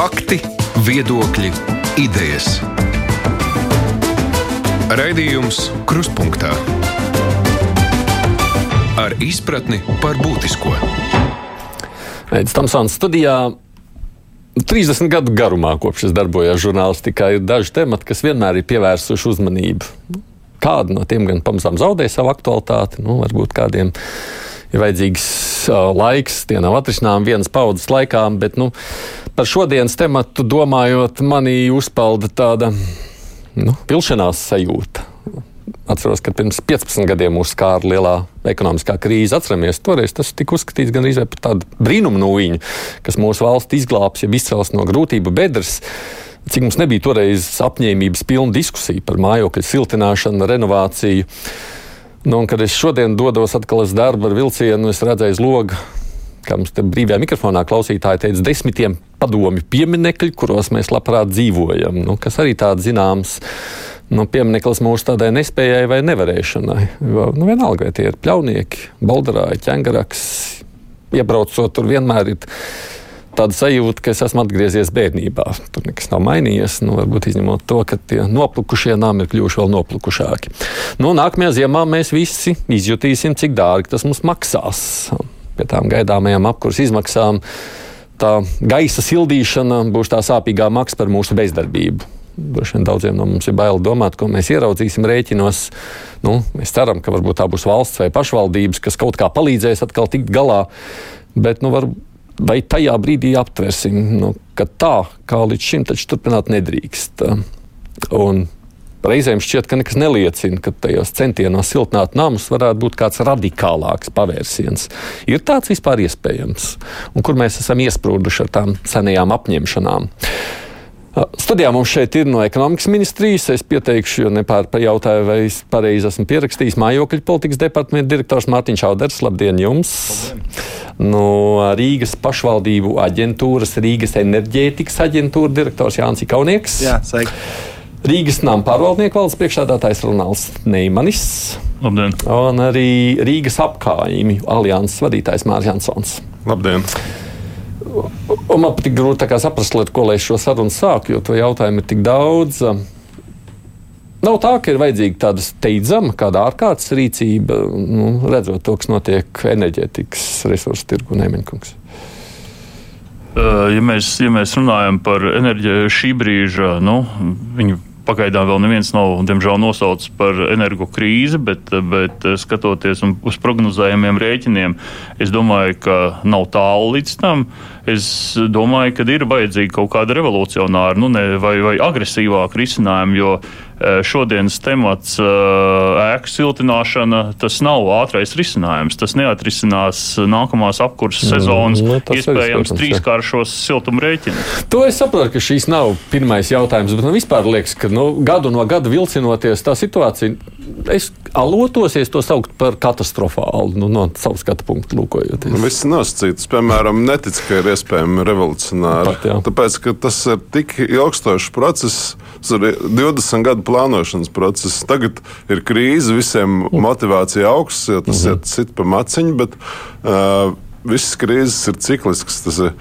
Fakti, viedokļi, idejas. Raidījums Kruspunkta ar izpratni par būtisko. Aizsmeļamies Tamsānas studijā. 30 gadu garumā, kopš es darbojos žurnālistikā, ir daži temati, kas vienmēr ir pievērsuši uzmanību. Kāda no tiem gan pamazām zaudēja savu aktualitāti, nu, varbūt kādiem ir vajadzīgs laiks, tie nav atrisināmi vienas paudzes laikā, bet nu, par šodienas tematu domājot, manī uzpelda tāda nu, vilšanās sajūta. Atceros, ka pirms 15 gadiem mūs skāra lielā ekonomiskā krīze. Atceramies, toreiz tas tika uzskatīts gan arī par tādu brīnumu nūjiņu, kas mūsu valsti izglābs, ja izcels no grūtību bedres. Cik mums nebija toreiz apņēmības pilna diskusija par mājokļu siltināšanu, renovāciju. Nu, kad es šodien dodos atkal uz darbu ar vilcienu, es redzēju logu, kā mums te brīvajā mikrofonā klausītāji teica, desmitiem padomju pieminekļu, kuros mēs labprāt dzīvojam. Nu, kas arī tāds zināms nu, piemineklis mūsu tādai nespējai vai nevarēšanai. Nu, vienalga, vai tie ir pļaunieki, baldarāji, ķengaraks. Iebraucot, tur vienmēr ir tāda sajūta, ka es esmu atgriezies bērnībā. Tur nekas nav mainījies. Nu, varbūt izņemot to, ka tie noplukušie nami ir kļuvuši vēl noplukušāki. Nu, nākamajā ziemā mēs visi izjutīsim, cik dārgi tas mums maksās. Pie tām gaidāmajām apkurses izmaksām tā gaisa sildīšana būs tā sāpīgā maksa par mūsu bezdarbību. Droši vien daudziem no mums ir bail domāt, ko mēs ieraudzīsim rēķinos. Nu, mēs ceram, ka varbūt tā būs valsts vai pašvaldības, kas kaut kā palīdzēs atkal tikt galā. Bet, nu, var, vai tajā brīdī aptversim, nu, ka tā kā līdz šim taču turpināt nedrīkst. Un reizēm šķiet, ka nekas neliecina, ka tajos centienos siltināt namus varētu būt kāds radikālāks pavērsiens. Ir tāds vispār iespējams, un kur mēs esam iesprūduši ar tām senajām apņemšanām. Studijā mums šeit ir no ekonomikas ministrijas. Es pieteikšu, jo nepārjautāju, vai es pareizi esmu pierakstījis mājokļu politikas departamenta direktors Mārtiņš Auders. Labdien jums! Labdien. No Rīgas pašvaldību aģentūras, Rīgas enerģētikas aģentūra direktors Jānis Kaunieks. Jā, sveiki! Rīgas nama pārvaldnieku valdes priekšstādātājs Ronalds Neimanis. Labdien! Un arī Rīgas apkājumi alianses vadītājs Mārcis Jansons. Labdien! Un man patīk grūti saprast, ko lai šo sarunu sāku, jo to jautājumu ir tik daudz. Nav tā, ka ir vajadzīga tāda steidzama, kāda ārkārtas rīcība, nu, redzot to, kas notiek enerģētikas resursu tirgu Nemeņkungs. Ja mēs, ja mēs runājam par enerģiju šī brīža, nu, viņu Pagaidām vēl neviens nav, diemžēl, nosaucis par energo krīzi, bet, bet skatoties uz prognozējumiem rēķiniem, es domāju, ka nav tālu līdz tam. Es domāju, ka ir vajadzīga kaut kāda revolucionāra nu, ne, vai, vai agresīvāka risinājuma, jo Eh, šodienas temats ēku siltināšana, tas nav ātrais risinājums. Tas neatrisinās nākamās apkurses mm, sezonas nu, iespējams trīskāršos siltuma rēķinus. To es saprotu, ka šīs nav pirmais jautājums, bet man vispār liekas, ka nu, gadu no gada vilcinoties tā situācija, es alotosies to saukt par katastrofālu, nu, no savas skatu punktu lūkojoties. Nu, viss nosacīts, piemēram, netic, ka ir iespējami revolucionāri. Pat. Tāpēc, ka tas ir tik ilgstošs process, tas ir 20 gadu plānošanas process. Tagad ir krīze, visiem motivācija augsts, jo tas mm -hmm. ir pa maciņu. Bet, uh, Visas krīzes ir cikliskas. Tas ir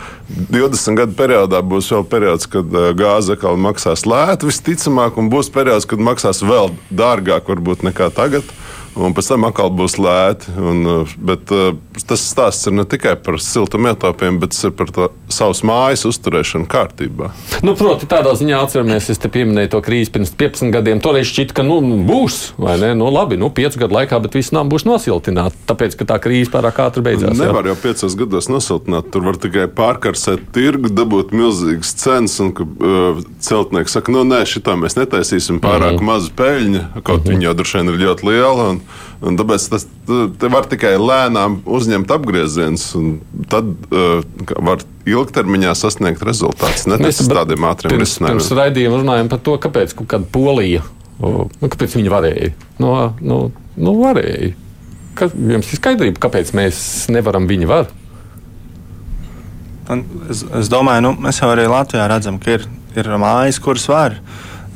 20 gadu periodā būs vēl periods, kad gāze atkal maksās lēti, visticamāk, un būs periods, kad maksās vēl dārgāk, varbūt nekā tagad. Un pēc tam atkal būs lēti. Un, uh, bet, uh, tas stāsts ir ne tikai par siltumietaupiem, bet par savas mājas uzturēšanu kārtībā. Nu, proti, tādā ziņā atceramies, es te pieminēju to krīzi pirms 15 gadiem. Toreiz šķita, ka nu, būs, vai ne? Nu, labi, nu, 5 gadu laikā, bet viss nav būs nosiltināts, tāpēc, ka tā krīze pārāk ātri beidzās. Nevar jau 5 gados nosiltināt. Tur var tikai pārkarsēt tirgu, dabūt milzīgas cenas, un ka, uh, celtnieks saka, nu, nē, šitā mēs netaisīsim pārāk mm -hmm. mazu peļņu, kaut mm -hmm. viņa jau droši vien ir ļoti liela. Un, Un tāpēc tas var tikai lēnām uzņemt apgriezienus, un tad uh, var ilgtermiņā sasniegt rezultātus. Ne tas tādiem ātriem pirms, risinājumiem. Pirms raidījuma runājām par to, kāpēc kaut kāda polija, nu, kāpēc viņi varēja. Nu, nu, nu varēja. Ka, jums ir skaidrība, kāpēc mēs nevaram, viņi var. Un es, es domāju, nu, mēs jau arī Latvijā redzam, ka ir, ir mājas, kuras var.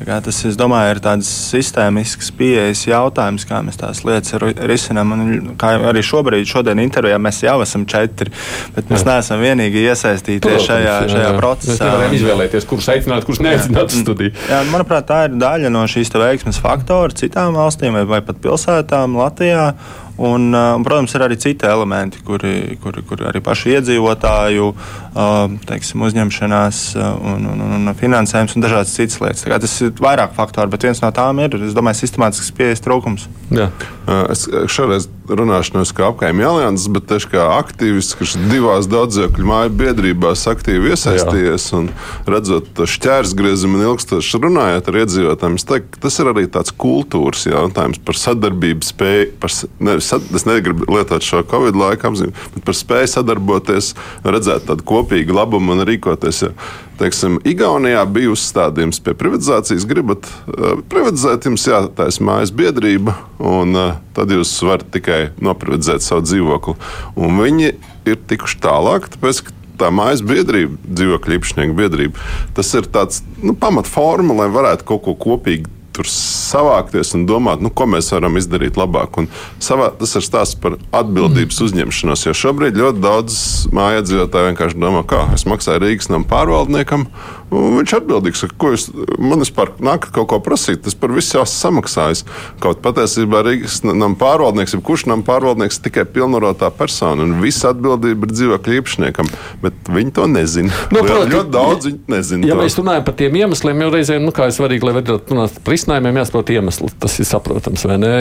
Tas, es domāju, ir tāds sistēmisks pieejas jautājums, kā mēs tās lietas risinām. Un, kā arī šobrīd, šodien intervijā mēs jau esam četri, bet mēs jā. neesam vienīgi iesaistīti Protams, šajā, jā, šajā jā. procesā. Mēs nevaram izvēlēties, kurus aicināt, kurus neaicināt studiju. Jā, manuprāt, tā ir daļa no šīs veiksmes faktora citām valstīm vai, vai pat pilsētām Latvijā. Un, uh, un, protams, ir arī citi elementi, kuri, kuri, kuri arī pašu iedzīvotāju uh, teiksim, uzņemšanās uh, un, un, un finansējums un dažādas citas lietas. Tas ir vairāk faktori, bet viens no tām ir, es domāju, sistemātisks pieejas trūkums. Jā. Es šoreiz runāšu nevis kā apkaimē alianses, bet tieši kā aktīvists, kurš divās daudzdzīvokļu māju biedrībās aktīvi iesaistījies un redzot šķērsgriezumu un ilgstoši runājot ar iedzīvotājiem, es teiktu, tas ir arī tāds kultūras jautājums par sadarbību spēju, par, nevis, es negribu lietot šo Covid laika apzīmi, bet par spēju sadarboties, redzēt tādu kopīgu labumu un rīkoties. Ja teiksim, Igaunijā bija uzstādījums pie privatizācijas. Gribat uh, privatizēt, jums jātaisa mājas biedrība, un uh, tad jūs varat tikai noprivatizēt savu dzīvokli. Un viņi ir tikuši tālāk, tāpēc, ka tā mājas biedrība, dzīvokļu īpašnieku biedrība, tas ir tāds nu, pamatforma, lai varētu kaut ko kopīgi tur savākties un domāt, nu, ko mēs varam izdarīt labāk. Un savā, tas ir stāsts par atbildības mm. uzņemšanos. Jo šobrīd ļoti daudz mājadzīvotāji vienkārši domā, kā es maksāju Rīgas nama pārvaldniekam, Viņš atbildīgs, ka, ko jūs man vispār nākat kaut ko prasīt, tas par visu jau samaksājis. Kaut patiesībā Rīgas nama pārvaldnieks, kurš nama pārvaldnieks tikai pilnvarotā persona, un visa atbildība ir dzīvokļu īpašniekam, bet viņi to nezina. Nu, proti, ļoti daudz viņi nezina. Ja to. mēs runājam par tiem iemesliem, jau reizēm, nu, kā ir svarīgi, lai runāt par risinājumiem, jāsaprot iemesli. Tas ir saprotams, vai ne?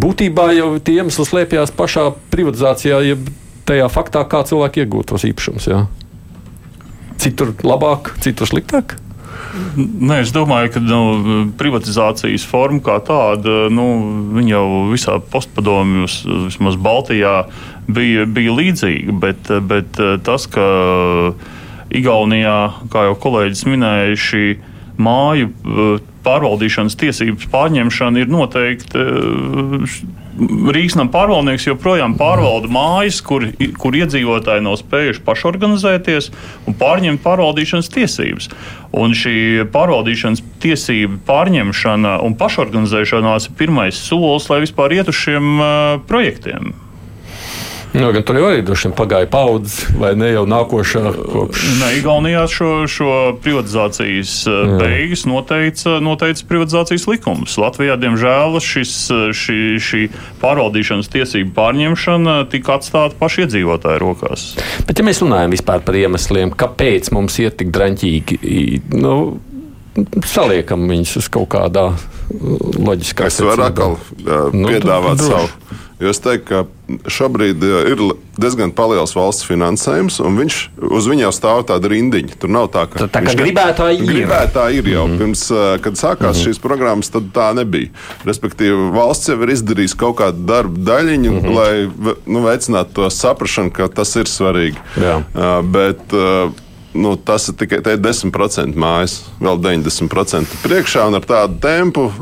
Būtībā jau tie iemesli slēpjas pašā privatizācijā, jeb tajā faktā, kā cilvēki iegūt tos īpašumus. Citur labāk, citur sliktāk? Nē, es domāju, ka nu, privatizācijas forma kā tāda, nu, jau visā postpadomjos, vismaz Baltijā, bija, bija līdzīga. Bet, bet tas, ka Igaunijā, kā jau kolēģis minēja, šī māju pārvaldīšanas tiesības pārņemšana ir noteikti Rīgas nama pārvaldnieks joprojām pārvalda mājas, kur, kur iedzīvotāji nav spējuši pašorganizēties un pārņemt pārvaldīšanas tiesības. Un šī pārvaldīšanas tiesība pārņemšana un pašorganizēšanās ir pirmais solis, lai vispār iet uz šiem uh, projektiem. Nu, gan tur jau arī droši vien pagāja paudzes, vai ne jau nākošā kopš. Ne, Igaunijā šo, šo privatizācijas eh, Jā. beigas noteica, noteica privatizācijas likums. Latvijā, diemžēl, šis, šī, šī pārvaldīšanas tiesību pārņemšana tika atstāta pašu iedzīvotāju rokās. Bet, ja mēs runājam vispār par iemesliem, kāpēc mums iet tik draņķīgi, nu, saliekam viņus uz kaut kādā loģiskā veidā. Es varu atkal nu, piedāvāt nu, savu. Jo es teiktu, ka šobrīd ir diezgan liels valsts finansējums, un viņš uz viņa jau stāv tāda rindiņa. Tur nav tā, ka, tā, ka gribētāji ir. Gribētāji ir jau mm -hmm. pirms, kad sākās mm -hmm. šīs programmas, tad tā nebija. Respektīvi, valsts jau ir izdarījusi kaut kādu darbu daļiņu, mm -hmm. lai nu, veicinātu to saprāšanu, ka tas ir svarīgi. Jā. Uh, bet, uh, nu, tas ir tikai 10% mājas, vēl 90% priekšā, un ar tādu tempu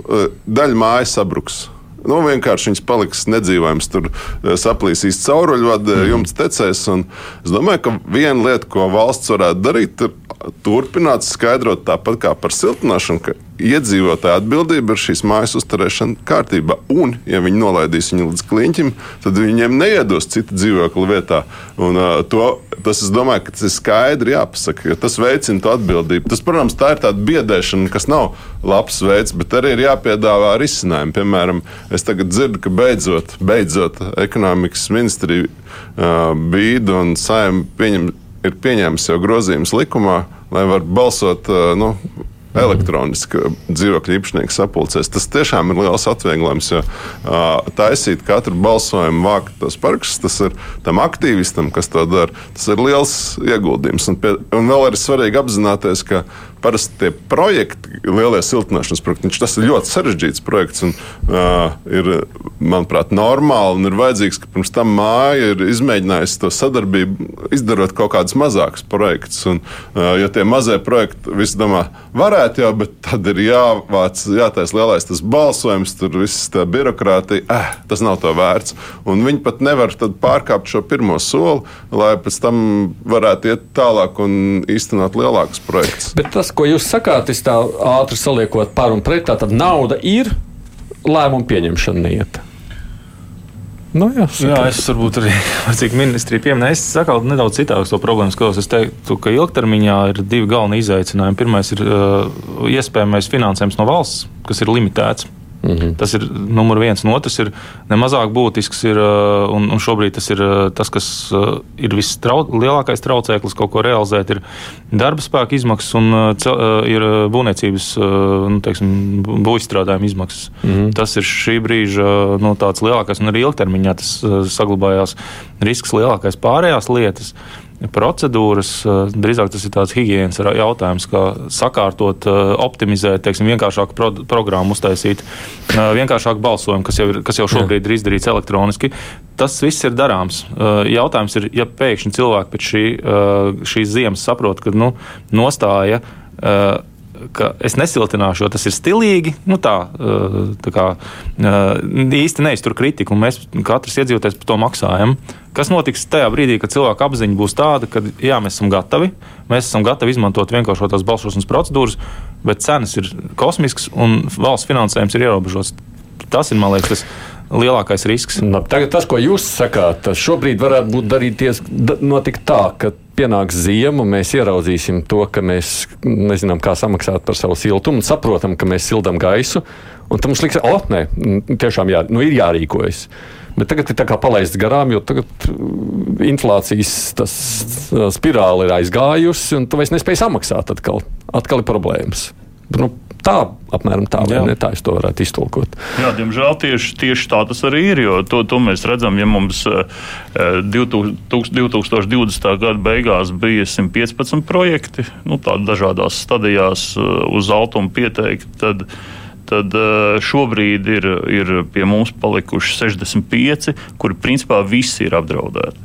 daļa mājas sabruks. Nu, vienkārši viņas paliks nedzīvojams, tur eh, saplīsīs cauruļvadi, mm. jumts tecēs. Es domāju, ka viena lieta, ko valsts varētu darīt, ir turpināt skaidrot tāpat kā par siltināšanu, ka iedzīvotāja atbildība ir šīs mājas uzturēšana kārtībā. Un, ja viņi nolaidīs viņu līdz kliņķim, tad viņiem neiedos citu dzīvokli vietā. Un, uh, to, tas, es domāju, ka tas ir skaidri jāpasaka, jo tas veicina atbildību. Tas, protams, tā ir tāda biedēšana, kas nav labs veids, bet arī ir jāpiedāvā risinājumi. Piemēram, es tagad dzirdu, ka beidzot, beidzot ekonomikas ministrija uh, bīda un saima pieņem, ir pieņēmusi jau grozījumus likumā, lai var balsot. Uh, nu, elektroniski dzīvokļu īpašnieku sapulcēs. Tas tiešām ir liels atvieglojums, jo uh, taisīt katru balsojumu, vākt tos parakstus, tas ir tam aktīvistam, kas to dara, tas ir liels ieguldījums. Un, pie, un vēl ir svarīgi apzināties, ka parasti tie projekti, lielie siltināšanas projekti, tas ir ļoti sarežģīts projekts. Un, uh, ir, manuprāt, normāli un ir vajadzīgs, ka pirms tam māja ir izmēģinājusi to sadarbību, izdarot kaut kādus mazākus projektus. Un, uh, ja tie mazie projekti, visi domā, varētu jau, bet tad ir jāvāc, jātaisa lielais tas balsojums, tur viss tā birokrātija, eh, tas nav to vērts. Un viņi pat nevar pārkāpt šo pirmo soli, lai pēc tam varētu iet tālāk un īstenot lielākus projektus. Bet tas tas, ko jūs sakāt, es tā ātri saliekot par un pret, tā tad nauda ir, lēmumu pieņemšana neiet. Nu, jā, jā, es varbūt arī cik ministrija pieminēju. Es saku nedaudz citādi uz to problēmu. Skatos. Es teiktu, ka ilgtermiņā ir divi galveni izaicinājumi. Pirmais ir uh, iespējamais finansējums no valsts, kas ir limitēts. -hmm. Tas ir numurs viens. Un otrs ir nemazāk būtisks. Ir, un, un šobrīd tas ir tas, kas ir vislielākais traucēklis kaut ko realizēt, ir darba spēka izmaksas un ir būvniecības nu, teiksim, būvstrādājuma izmaksas. -hmm. Tas ir šī brīža nu, lielākais, un arī ilgtermiņā tas saglabājās risks lielākais pārējās lietas procedūras. Eh, drīzāk tas ir tāds higiēnas jautājums, kā sakārtot, eh, optimizēt, teiksim, vienkāršāku pro programmu, uztaisīt eh, vienkāršāku balsojumu, kas jau, ir, kas jau šobrīd Jā. ir izdarīts elektroniski. Tas viss ir darāms. Jautājums ir, ja pēkšņi cilvēki pēc šī, šīs ziemas saprot, ka nu, nostāja ka es nesiltināšu, jo tas ir stilīgi. Nu, tā, tā kā īsti neiztur kritiku, un mēs katrs iedzīvotājs par to maksājam. Kas notiks tajā brīdī, kad cilvēka apziņa būs tāda, ka jā, mēs esam gatavi, mēs esam gatavi izmantot vienkāršotās balsošanas procedūras, bet cenas ir kosmiskas un valsts finansējums ir ierobežots. Tas ir, man liekas, tas lielākais risks. No, tagad tas, ko jūs sakāt, tas šobrīd varētu būt darīties, tā, ka pienāks ziema, mēs ieraudzīsim to, ka mēs nezinām, kā samaksāt par savu siltumu, saprotam, ka mēs sildām gaisu. Un tam mums liekas, oh, nē, tiešām jā, nu, ir jārīkojas. Bet tagad ir palaists garām, jo uh, inflācijas spirāli ir aizgājusi, un tu vairs nespēji samaksāt. Atkal, atkal ir problēmas. Nu, tā apmēram tā, vai ne? Tā es to varētu iztulkot. Jā, diemžēl tieši, tieši tā tas arī ir. Jo to, to mēs redzam, ja mums 2000, 2020. gada beigās bija 115 projekti, nu, dažādās stadijās eh, uz altumu pieteikti. Tad, tad eh, šobrīd ir, ir pie mums palikuši 65, kuri principā visi ir apdraudēti.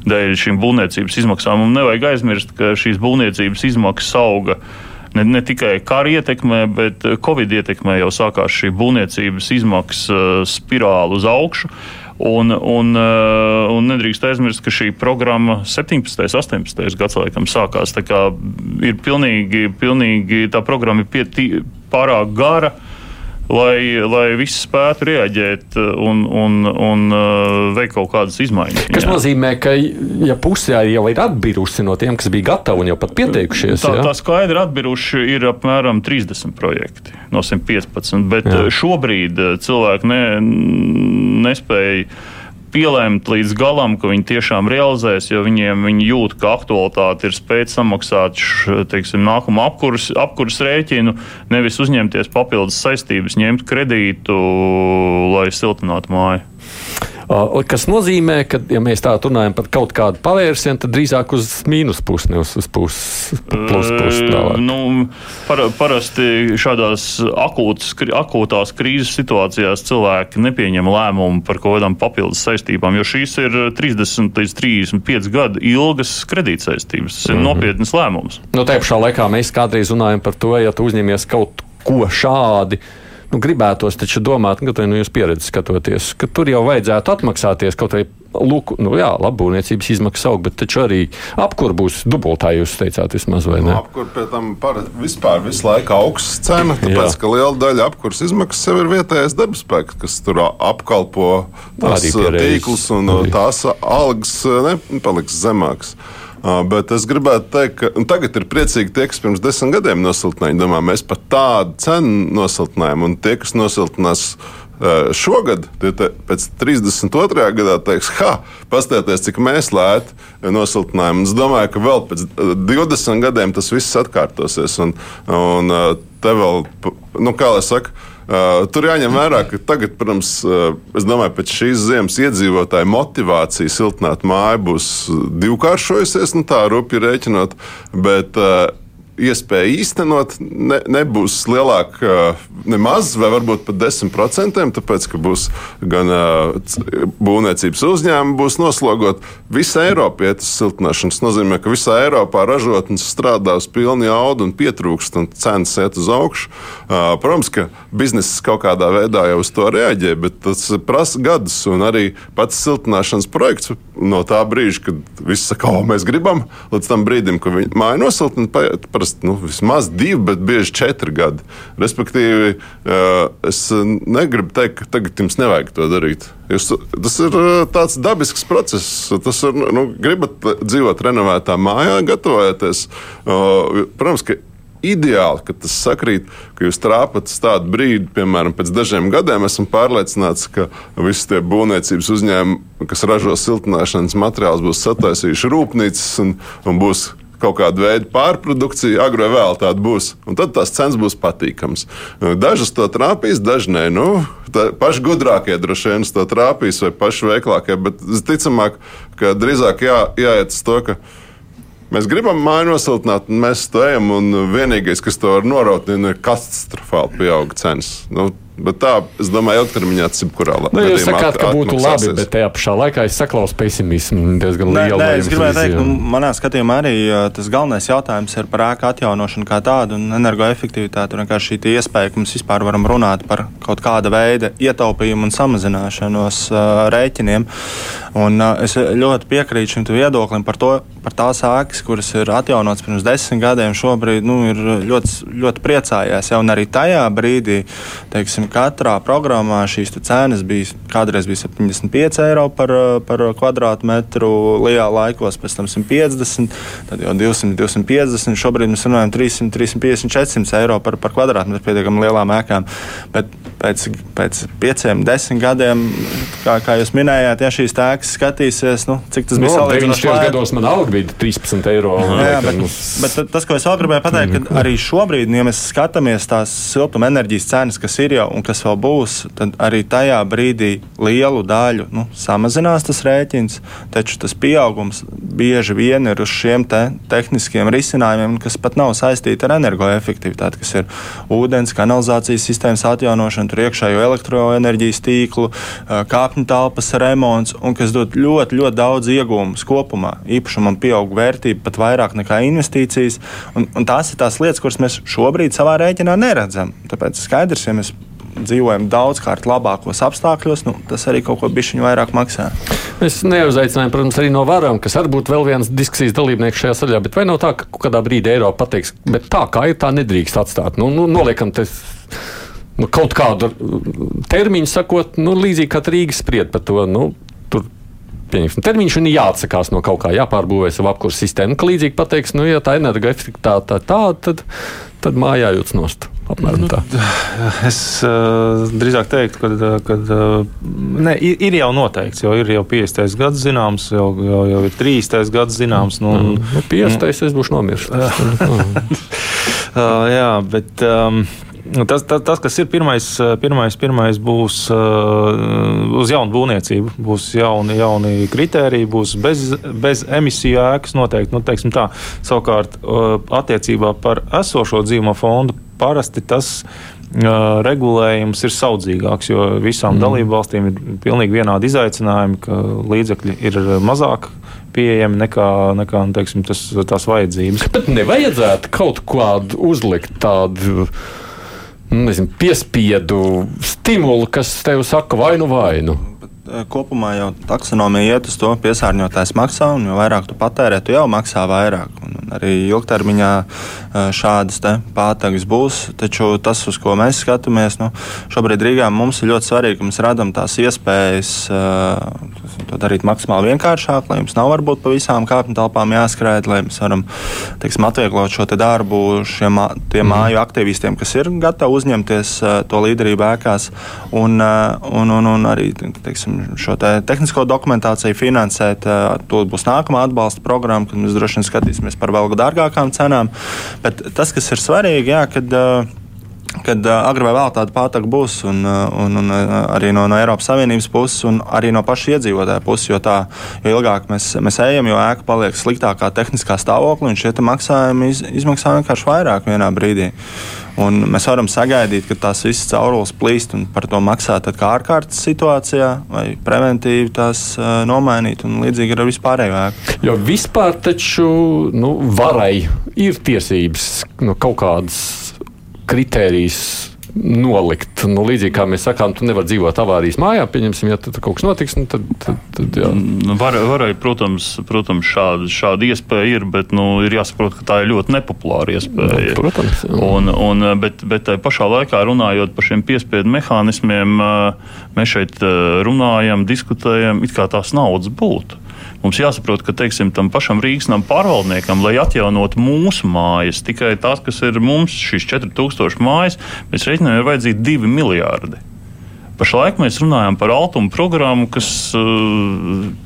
Dēļ šīm būvniecības izmaksām. Un nevajag aizmirst, ka šīs būvniecības izmaksas auga uh, ne, ne tikai kara ietekmē, bet eh, Covid ietekmē jau sākās šī būvniecības izmaksu eh, spirāli uz augšu. Un, un, eh, un nedrīkst aizmirst, ka šī programma 17. un 18. gadsimtam sākās. Tā ir pilnīgi, pilnīgi tā programma ir pietī, pārāk gara. Uh, lai, lai viss spētu reaģēt un, un, un uh, veikt kaut kādas izmaiņas. Tas nozīmē, ka ja pusē jau ir atbirusi no tiem, kas bija gatavi un jau pat pieteikušies. Tā, tā skaidri atbiruši ir apmēram 30 projekti no 115, bet jā. šobrīd uh, cilvēki ne, nespēja pielēmt līdz galam, ka viņi tiešām realizēs, jo viņiem viņi jūt, ka aktualitāte ir spēt samaksāt teiksim, nākamo apkurs, apkurs rēķinu, nevis uzņemties papildus saistības, ņemt kredītu, lai siltinātu māju. Kas nozīmē, ka, ja mēs tā runājam par kaut kādu pavērsienu, tad drīzāk uz mīnus pusi, nevis uz pusi, plus pusi. Nu, par, parasti šādās akūtas, akūtās krīzes situācijās cilvēki nepieņem lēmumu par kaut kādām papildus saistībām, jo šīs ir 30 līdz 35 gadu ilgas kredītsaistības. Tas ir mm -hmm. nopietnas lēmums. Nu, Tajā pašā laikā mēs kādreiz runājam par to, ja tu uzņemies kaut ko šādu nu, gribētos taču domāt, ka nu, jūs pieredzi skatoties, ka tur jau vajadzētu atmaksāties kaut vai. Lūk, nu jā, labbūvniecības izmaksas aug, bet taču arī apkur būs dubultā, jūs teicāt, vismaz vai ne? Nu, apkur pie tam par, vispār visu laiku augsts cena, tāpēc, jā. ka liela daļa apkurs izmaksas jau ir vietējais darbspēks, kas tur apkalpo tās tīklus un arī. tās algas nepaliks zemākas. Bet es gribētu teikt, ka tagad ir priecīgi tie, kas pirms desmit gadiem nosiltināja. Domā, mēs pat tādu cenu nosiltinājām, un tie, kas nosiltinās šogad, tie te, pēc 32. gadā teiks, ha, paskatieties, cik mēs lēti nosiltinājām. Es domāju, ka vēl pēc 20 gadiem tas viss atkārtosies. Un, un te vēl, nu, kā lai saka, tur jāņem vērā, ka tagad, protams, uh, es domāju, pēc šīs ziemas iedzīvotāju motivācija siltināt māju būs divkāršojusies, nu tā rupji rēķinot. Bet, uh, iespēja īstenot ne, nebūs lielāka nemaz, vai varbūt pat 10%, tāpēc, ka būs gan būvniecības uzņēmumi, būs noslogot visu Eiropu iet uz siltināšanu. Tas nozīmē, ka visā Eiropā ražotnes strādā uz pilnu jaudu un pietrūkst, un cenas iet uz augšu. Protams, ka bizness kaut kādā veidā jau uz to reaģē, bet tas prasa gadus, un arī pats siltināšanas projekts no tā brīža, kad viss saka, ko mēs gribam, līdz tam brīdim, kad māja nosiltina, parasti saprast, nu, vismaz divi, bet bieži četri gadi. Respektīvi, es negribu teikt, ka tagad jums nevajag to darīt. Jūs, tas ir tāds dabisks process. Tas ir, nu, gribat dzīvot renovētā mājā, gatavoties. Protams, ka ideāli, ka tas sakrīt, ka jūs trāpat uz tādu brīdi, piemēram, pēc dažiem gadiem. Esmu pārliecināts, ka visi tie būvniecības uzņēmumi, kas ražo siltināšanas materiālus, būs sataisījuši rūpnīcas un, un būs kaut kāda veida pārprodukcija, vai vēl tāda būs. Un tad tās cenas būs patīkamas. Dažas to trāpīs, daži nē. Nu, paši gudrākie droši vien to trāpīs, vai paši veiklākie. Bet visticamāk, ka drīzāk jā, jāiet uz to, ka Mēs gribam māju nosiltināt, un mēs to ejam. Vienīgais, kas to var noraut, ir katastrofāli pieauga cenas. Nu, Bet tā, es domāju, ilgtermiņā tas ir kurā nu, jūs sakāt, ka būtu labi, bet tajā pašā laikā es saklausu pesimismu diezgan lielu. Nē, es gribēju teikt, nu, manā skatījumā arī tas galvenais jautājums ir par ēku atjaunošanu kā tādu un energoefektivitāti. Vienkārši šī iespēja, ka mēs vispār varam runāt par kaut kāda veida ietaupījumu un samazināšanos uh, rēķiniem. Un, uh, es ļoti piekrītu šim viedoklim par to, par tās ēkas, kuras ir atjaunotas pirms desmit gadiem, šobrīd nu, ir ļoti, ļoti priecājās. Ja, arī tajā brīdī, teiksim, katrā programmā šīs cenas bija kādreiz bija 75 eiro par, par kvadrātmetru, lielā laikos pēc tam 150, tad jau 200, 250. Šobrīd mēs runājam 300, 350, 400 eiro par, par kvadrātmetru pietiekami lielām ēkām. Bet pēc, pēc pieciem, desmit gadiem, kā, kā jūs minējāt, ja šīs tēkas skatīsies, nu, cik tas bija no, salīdzinoši labi. gados man alga bija 13 eiro. Jā, bet, bet tas, ko es vēl gribēju pateikt, ka arī šobrīd, ja mēs skatāmies tās siltuma enerģijas cenas, kas ir jau un kas vēl būs, tad arī tajā brīdī lielu daļu nu, samazinās tas rēķins, taču tas pieaugums bieži vien ir uz šiem te tehniskiem risinājumiem, kas pat nav saistīti ar energoefektivitāti, kas ir ūdens, kanalizācijas sistēmas atjaunošana tur iekšējo elektroenerģijas tīklu, kāpņu telpas remonts, un kas dod ļoti, ļoti daudz iegūmus kopumā. Īpašumam pieaug vērtība pat vairāk nekā investīcijas, un, un tās ir tās lietas, kuras mēs šobrīd savā rēķinā neredzam. Tāpēc skaidrs, ja mēs dzīvojam daudzkārt labākos apstākļos, nu, tas arī kaut ko bišķiņu vairāk maksā. Es neuzaicināju, protams, arī no varam, kas arī būtu vēl viens diskusijas dalībnieks šajā saļā, bet vai nav tā, ka kādā brīdī Eiropa pateiks, bet tā kā ir, tā nedrīkst atstāt. Nu, nu, noliekam, tas nu, kaut kādu termiņu sakot, nu, līdzīgi kā Rīga spried par to. Nu, tur, Pieņemsim, termiņš ir jāatsakās no kaut kā, jāpārbūvē savu apkursu sistēmu. Ka līdzīgi pateiks, nu, ja tā energoefektivitāte tā, tā, tad, tad mājā jūtas nost. Apmēram, nu, es uh, drīzāk teiktu, ka, uh, ne, ir, ir jau noteikts, jo ir jau 50. gads zināms, jau, jau, jau ir 30. gads zināms. Nu, mm, nu, 50. Nu, es būšu nomirst. uh, jā, bet. Um, Nu, tas, tas, tas, kas ir pirmais, pirmais, pirmais būs uh, uz jaunu būvniecību, būs jauni, jauni kriteriji, būs bez, bez emisiju ēkas noteikti. Nu, tā. Savukārt, uh, attiecībā par esošo dzīvo fondu parasti tas uh, regulējums ir saudzīgāks, jo visām mm. dalību valstīm ir pilnīgi vienādi izaicinājumi, ka līdzekļi ir mazāk pieejami nekā, nekā nu, teiksim, tas, tās vajadzības. Bet nevajadzētu kaut kādu uzlikt tādu nezinu, piespiedu stimulu, kas tev saka vainu vainu. Eh, kopumā jau taksonomija iet uz to, piesārņotājs maksā, un jo vairāk tu patērē, tu jau maksā vairāk. Un, arī ilgtermiņā šādas pātagas būs. Taču tas, uz ko mēs skatāmies, nu, šobrīd Rīgā mums ir ļoti svarīgi, ka mēs radām tās iespējas uh, to darīt maksimāli vienkāršāk, lai jums nav varbūt pa visām kāpņu telpām jāskrēt, lai mēs varam teiksim, atvieglot šo darbu šiem mm. māju aktīvistiem, kas ir gatavi uzņemties uh, to līderību ēkās un, un, un, un arī teiksim, šo te tehnisko dokumentāciju finansēt. To būs nākamā atbalsta programma, kad mēs droši vien skatīsimies par vēl dārgākām cenām. Bet tas, kas ir svarīgi, jā, kad uh, kad uh, agrāk vai vēl tāda pātaka būs, un, un, un arī no, no Eiropas Savienības puses, un arī no paša iedzīvotāja puses, jo tā jo ilgāk mēs, mēs ejam, jo ēka paliek sliktākā tehniskā stāvoklī, un šie maksājumi iz, izmaksā vienkārši vairāk vienā brīdī. Un mēs varam sagaidīt, ka tās visas caurules plīst un par to maksāt kā ārkārtas situācijā, vai preventīvi tās uh, nomainīt. Līdzīgi ar vispārējo ēku. Jo vispār taču nu, varai ir tiesības nu, kaut kādas kritērijus nolikt. Nu, līdzīgi kā mēs sakām, tu nevari dzīvot avārijas mājā, pieņemsim, ja tur kaut kas notiks, nu, tad, tad, tad. Nu, var, varēja, protams, protams šāda, šāda iespēja ir, bet nu, ir jāsaprot, ka tā ir ļoti nepopulāra iespēja. Nu, protams. Jā. Un, un, bet, bet tai pašā laikā runājot par šiem piespiedu mehānismiem, mēs šeit runājam, diskutējam, it kā tās naudas būtu. Mums jāsaprot, ka teiksim, tam pašam Rīgas nama pārvaldniekam, lai atjaunotu mūsu mājas, tikai tās, kas ir mums, šīs 4000 mājas, mēs reiķinām, ir vajadzīgi 2 miljardi. Pašlaik mēs runājam par altumu programmu, kas, eh,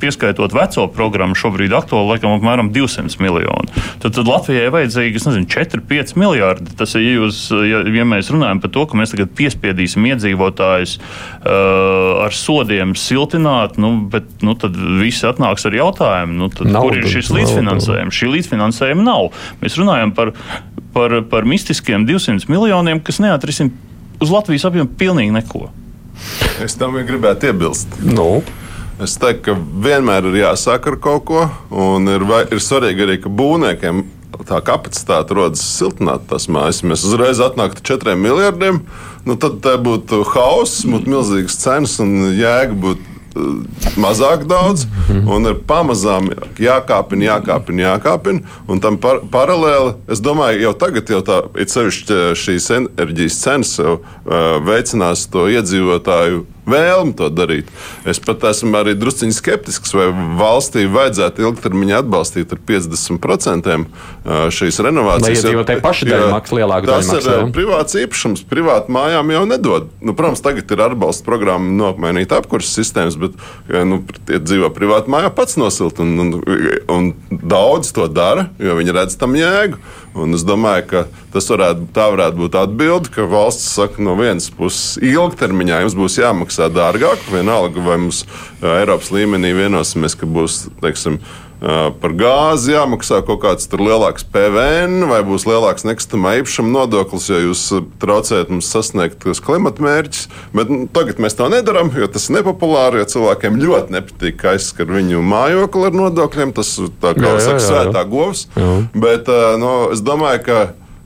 pieskaitot veco programmu, šobrīd aktuāli laikam apmēram 200 miljoni. Tad, tad Latvijai vajadzīgi, es nezinu, 4-5 miljardi. Tas ir, ja, jūs, ja, ja mēs runājam par to, ka mēs tagad piespiedīsim iedzīvotājus uh, ar sodiem siltināt, nu, bet nu, tad visi atnāks ar jautājumu, nu, tad, kur ir šis līdzfinansējums. Šī līdzfinansējuma nav. Mēs runājam par, par, par mistiskiem 200 miljoniem, kas neatrisin uz Latvijas apjomu pilnīgi neko. Es tam gribētu iebilst. Nu. Es teiktu, ka vienmēr ir jāsāk ar kaut ko, un ir, vai, ir svarīgi arī, ka būvniekiem tā kapacitāte rodas siltināt tās mājas. Ja mēs uzreiz atnāktu ar četriem miljardiem, nu tad būtu hauss, būtu milzīgas cenas un jēga būtu mazāk daudz, un ir pamazām jākāpina, jākāpina, jākāpina. Un tam par, paralēli, es domāju, jau tagad jau tā, ir sevišķi šīs enerģijas cenas uh, veicinās to iedzīvotāju vēlmi to darīt. Es pat esmu arī drusciņš skeptisks, vai valstī vajadzētu ilgtermiņā atbalstīt ar 50% šīs renovācijas. Lai iedzīvotāji paši daļu maksā lielāku daļu. Tas ir privāts īpašums, privāti mājām jau nedod. Nu, protams, tagad ir atbalsta programma nomainīt apkurses sistēmas, bet nu, tie dzīvo privāti mājā pats nosilt, un, un, un daudz to dara, jo viņi redz tam jēgu. Un es domāju, ka tas varētu, varētu būt atbilde, ka valsts saka, no vienas puses, ilgtermiņā jums būs jāmaksā dārgāk, vienalga vai mums Eiropas līmenī vienosimies, ka būs, teiksim, par gāzi jāmaksā kaut kāds lielāks PVN vai būs lielāks nekustamā īpašuma nodoklis, jo jūs traucējat mums sasniegt tos klimata mērķus. Bet nu, tagad mēs to nedarām, jo tas ir nepopulāri, jo cilvēkiem ļoti nepatīk, ka aizskar viņu mājokli ar nodokļiem. Tas tā kā saka, svētā govs. Jā. Bet no, nu, es domāju, ka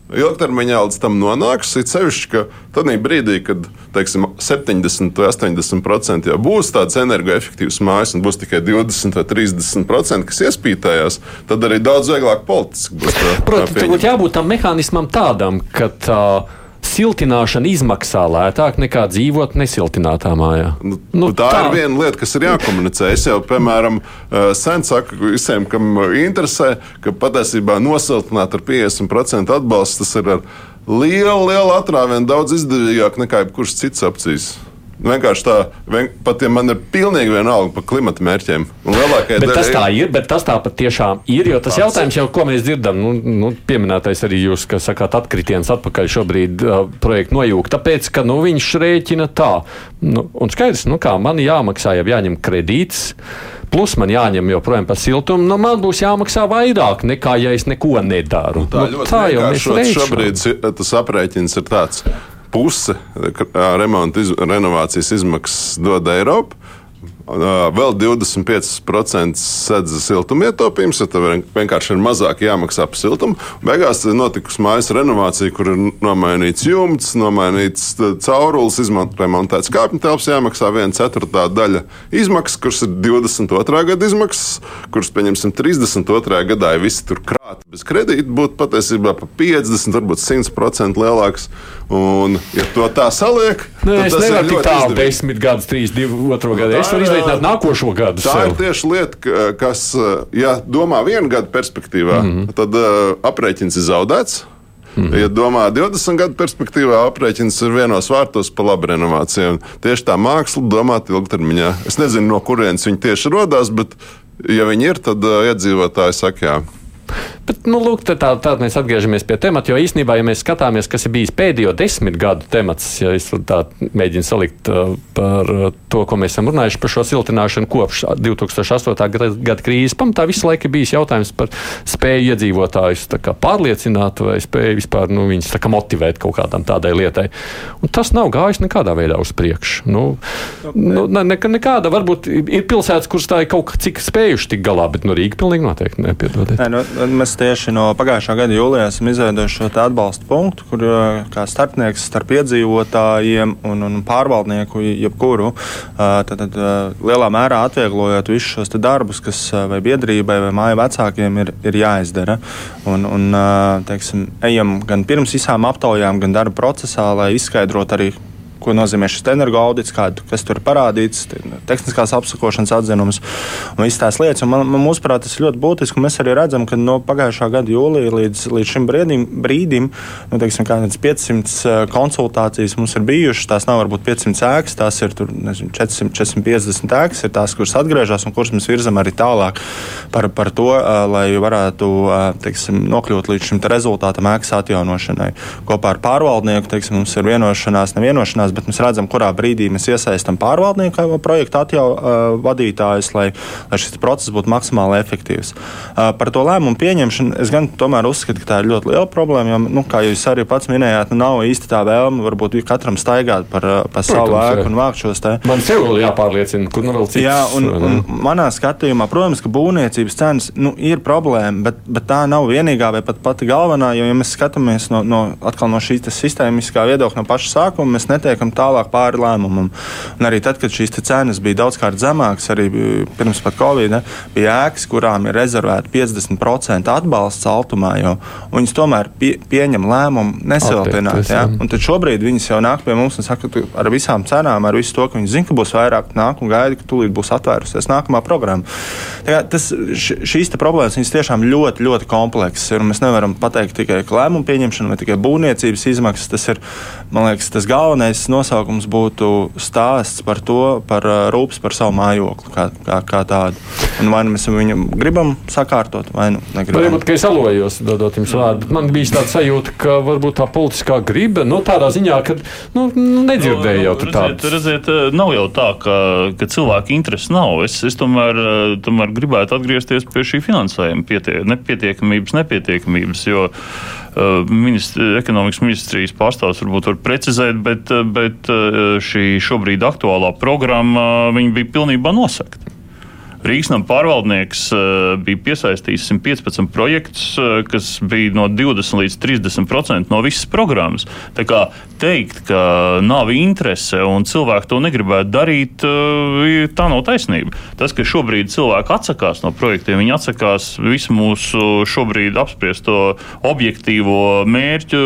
ilgtermiņā līdz tam nonāks. Ir sevišķi, ka tad brīdī, kad teiksim, 70 vai 80% jau būs tādas energoefektīvas mājas, un būs tikai 20 vai 30%, kas iespītējās, tad arī daudz vieglāk politiski būs. Protams, tur būtu jābūt tam mehānismam tādam, ka. Uh, siltināšana izmaksā lētāk nekā dzīvot nesiltinātā mājā. Nu, nu, tā, tā ir viena lieta, kas ir jākomunicē. Es jau, piemēram, eh, sen saku visiem, kam interesē, ka patiesībā nosiltināt ar 50% atbalstu tas ir ar lielu, lielu atrāvienu daudz izdevīgāk nekā jebkurš cits opcijas. Vienkārši tā, vien, pat ja man ir pilnīgi vienalga par klimata mērķiem. Bet tas tā ir, bet tas tā patiešām ir. Jo tas jautājums jau, ko mēs dzirdam, nu, nu, pieminētais arī jūs, kas sakāt, atkritiens atpakaļ šobrīd uh, projektu nojūg. Tāpēc, ka nu, viņš rēķina tā. Nu, un skaidrs, nu kā man jāmaksā, jau jāņem kredīts. Plus man jāņem joprojām par siltumu, nu man būs jāmaksā vairāk nekā, ja es neko nedaru. Nu, tā, nu, tā jau ir. Šobrīd tas aprēķins ir tāds puse remonta iz, renovācijas izmaksas dod Eiropa. Vēl 25% sedz siltumietaupījums, ja tev vienkārši ir mazāk jāmaksā par siltumu. Beigās ir notikusi mājas renovācija, kur ir nomainīts jumts, nomainīts caurulis, remontēts kāpņu telpas, jāmaksā viena ceturtā daļa izmaksas, kuras ir 22. gada izmaksas, kuras, pieņemsim, 32. gadā, ja visi tur krāti bez kredīta, būtu patiesībā pa 50, varbūt 100% lielāks. Un, ja to tā saliek, nu, tad tas ir tik tālu, desmit gadus, trīs, divu, otro gadu. Es varu izreikināt nākošo gadu. Tā sev. ir tieši lieta, kas, ja domā vienu gadu perspektīvā, mm -hmm. tad uh, aprēķins ir zaudēts. Mm -hmm. Ja domā 20 gadu perspektīvā, aprēķins ir vienos vārtos pa labu renovāciju. Tieši tā māksla domāt ilgtermiņā. Es nezinu, no kurienes viņi tieši radās, bet, ja viņi ir, tad uh, iedzīvotāji saka, jā. Bet, nu, lūk, tā, tā mēs atgriežamies pie temata, jo īstenībā, ja mēs skatāmies, kas ir bijis pēdējo desmit gadu temats, ja es tā mēģinu salikt uh, par uh, to, ko mēs esam runājuši par šo siltināšanu kopš 2008. gada krīzes, pamatā visu laiku ir bijis jautājums par spēju iedzīvotājus pārliecināt vai spēju vispār nu, viņus motivēt kaut kādam tādai lietai. Un tas nav gājis nekādā veidā uz priekšu. Nu, nu, ne, nekāda, varbūt ir pilsētas, kuras tā ir kaut cik spējuši tik galā, bet no Rīga pilnīgi noteikti nepiedodiet. Nē, nu, mēs tieši no pagājušā gada jūlijā esam izveidojuši šo atbalstu punktu, kur kā starpnieks starp iedzīvotājiem un, un pārvaldnieku jebkuru tad, tad, lielā mērā atvieglojot visus šos darbus, kas vai biedrībai vai māju vecākiem ir, ir jāizdara. Un, un, teiksim, ejam gan pirms visām aptaujām, gan darba procesā, lai izskaidrotu arī ko nozīmē šis energoaudits, kādu, kas tur parādīts, tehniskās apsakošanas atzinums un visas tās lietas. Un man, man, mūsuprāt, tas ir ļoti būtiski. Mēs arī redzam, ka no pagājušā gada jūlija līdz, līdz šim brīdim, brīdim nu, teiksim, 500 konsultācijas mums ir bijušas. Tās nav varbūt 500 ēkas, tās ir tur, nezinu, 400, 450 ēkas, ir tās, kuras atgriežas un kuras mēs virzam arī tālāk par, par to, lai varētu teiksim, nokļūt līdz šim rezultātam ēkas atjaunošanai. Kopā ar pārvaldnieku teiksim, mums ir vienošanās, nevienošanās sarunās, bet mēs redzam, kurā brīdī mēs iesaistām pārvaldnieku vai projektu atjau, uh, vadītājus, lai, lai šis process būtu maksimāli efektīvs. Uh, par to lēmumu pieņemšanu es gan tomēr uzskatu, ka tā ir ļoti liela problēma, jo, nu, kā jūs arī pats minējāt, nu, nav īsti tā vēlme varbūt katram staigāt par, par savu ēku un vākt šos te. Man sev vēl jāpārliecina, kur nu vēl cits. Jā, un, un manā skatījumā, protams, ka būvniecības cenas nu, ir problēma, bet, bet tā nav vienīgā vai pat pati galvenā, jo, ja mēs skatāmies no, no, no šīs sistēmiskā viedokļa no paša sākuma, mēs netiekam netiekam tālāk pāri lēmumam. Un arī tad, kad šīs cenas bija daudzkārt zemākas, arī pirms pat Covid, ne, bija ēkas, kurām ir rezervēta 50% atbalsts altumā, jo viņas tomēr pie, pieņem lēmumu nesiltināt. Ja? Un tad šobrīd viņas jau nāk pie mums un saka, ka ar visām cenām, ar visu to, ka viņi zina, ka būs vairāk, nāk un gaida, ka tūlīt būs atvērusies nākamā programma. Tā, tas, šīs problēmas tiešām ļoti, ļoti kompleksas ir. Mēs nevaram pateikt tikai lēmumu pieņemšanu vai tikai būvniecības izmaksas. Tas ir, man liekas, tas galvenais nosaukums būtu stāsts par to, par rūpes par savu mājokli kā, kā, kā tādu. Un vai nu mēs viņu gribam sakārtot, vai nu negribam. Varbūt, ka es alojos, dodot jums vārdu. Man bija tāda sajūta, ka varbūt tā politiskā griba, nu, tādā ziņā, ka nu, nu nedzirdēju jau tur tādu. Redziet, nav jau tā, ka, ka cilvēki interesi nav. Es, es tomēr, tomēr gribētu atgriezties pie šī finansējuma pietie, nepietiekamības, nepietiekamības, jo ministri, ekonomikas ministrijas pārstāvs varbūt var precizēt, bet, bet šī šobrīd aktuālā programma bija pilnībā nosakta. Rīgas nama pārvaldnieks uh, bija piesaistījis 115 projektus, uh, kas bija no 20 līdz 30% no visas programmas. Tā kā teikt, ka nav interese un cilvēki to negribētu darīt, uh, tā nav taisnība. Tas, ka šobrīd cilvēki atsakās no projektiem, viņi atsakās visu mūsu šobrīd apspriesto objektīvo mērķu,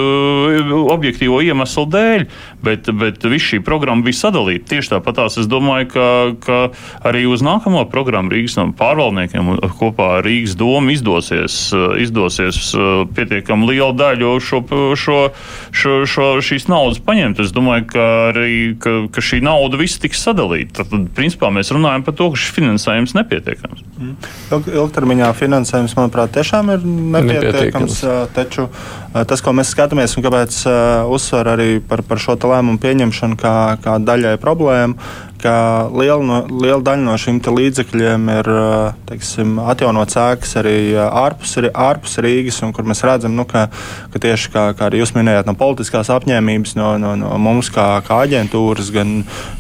objektīvo iemeslu dēļ, bet, bet viss šī programma bija sadalīta. Tieši tāpat tās es domāju, ka, ka arī uz nākamo programmu tiešām Rīgas pārvaldniekiem kopā ar Rīgas domu izdosies, eh, izdosies eh, pietiekami lielu daļu šo, šo, šo, šo, šīs naudas paņemt. Es domāju, ka, arī, ka, ka šī nauda viss tiks sadalīta. Tad, principā, mēs runājam par to, ka šis finansējums nepietiekams. Mm. Ilg, ilgtermiņā finansējums, manuprāt, tiešām ir nepietiekams. nepietiekams. Taču tas, ko mēs skatāmies un kāpēc uzsver arī par, par šo lēmumu pieņemšanu kā, kā daļai problēmu, ka liela, no, liela daļa no šiem līdzekļiem ir teiksim, atjaunot sēkas arī ārpus, ārpus Rīgas, un kur mēs redzam, nu, ka, ka tieši kā, kā arī jūs minējāt, no politiskās apņēmības, no, no, no mums kā, kā aģentūras, gan,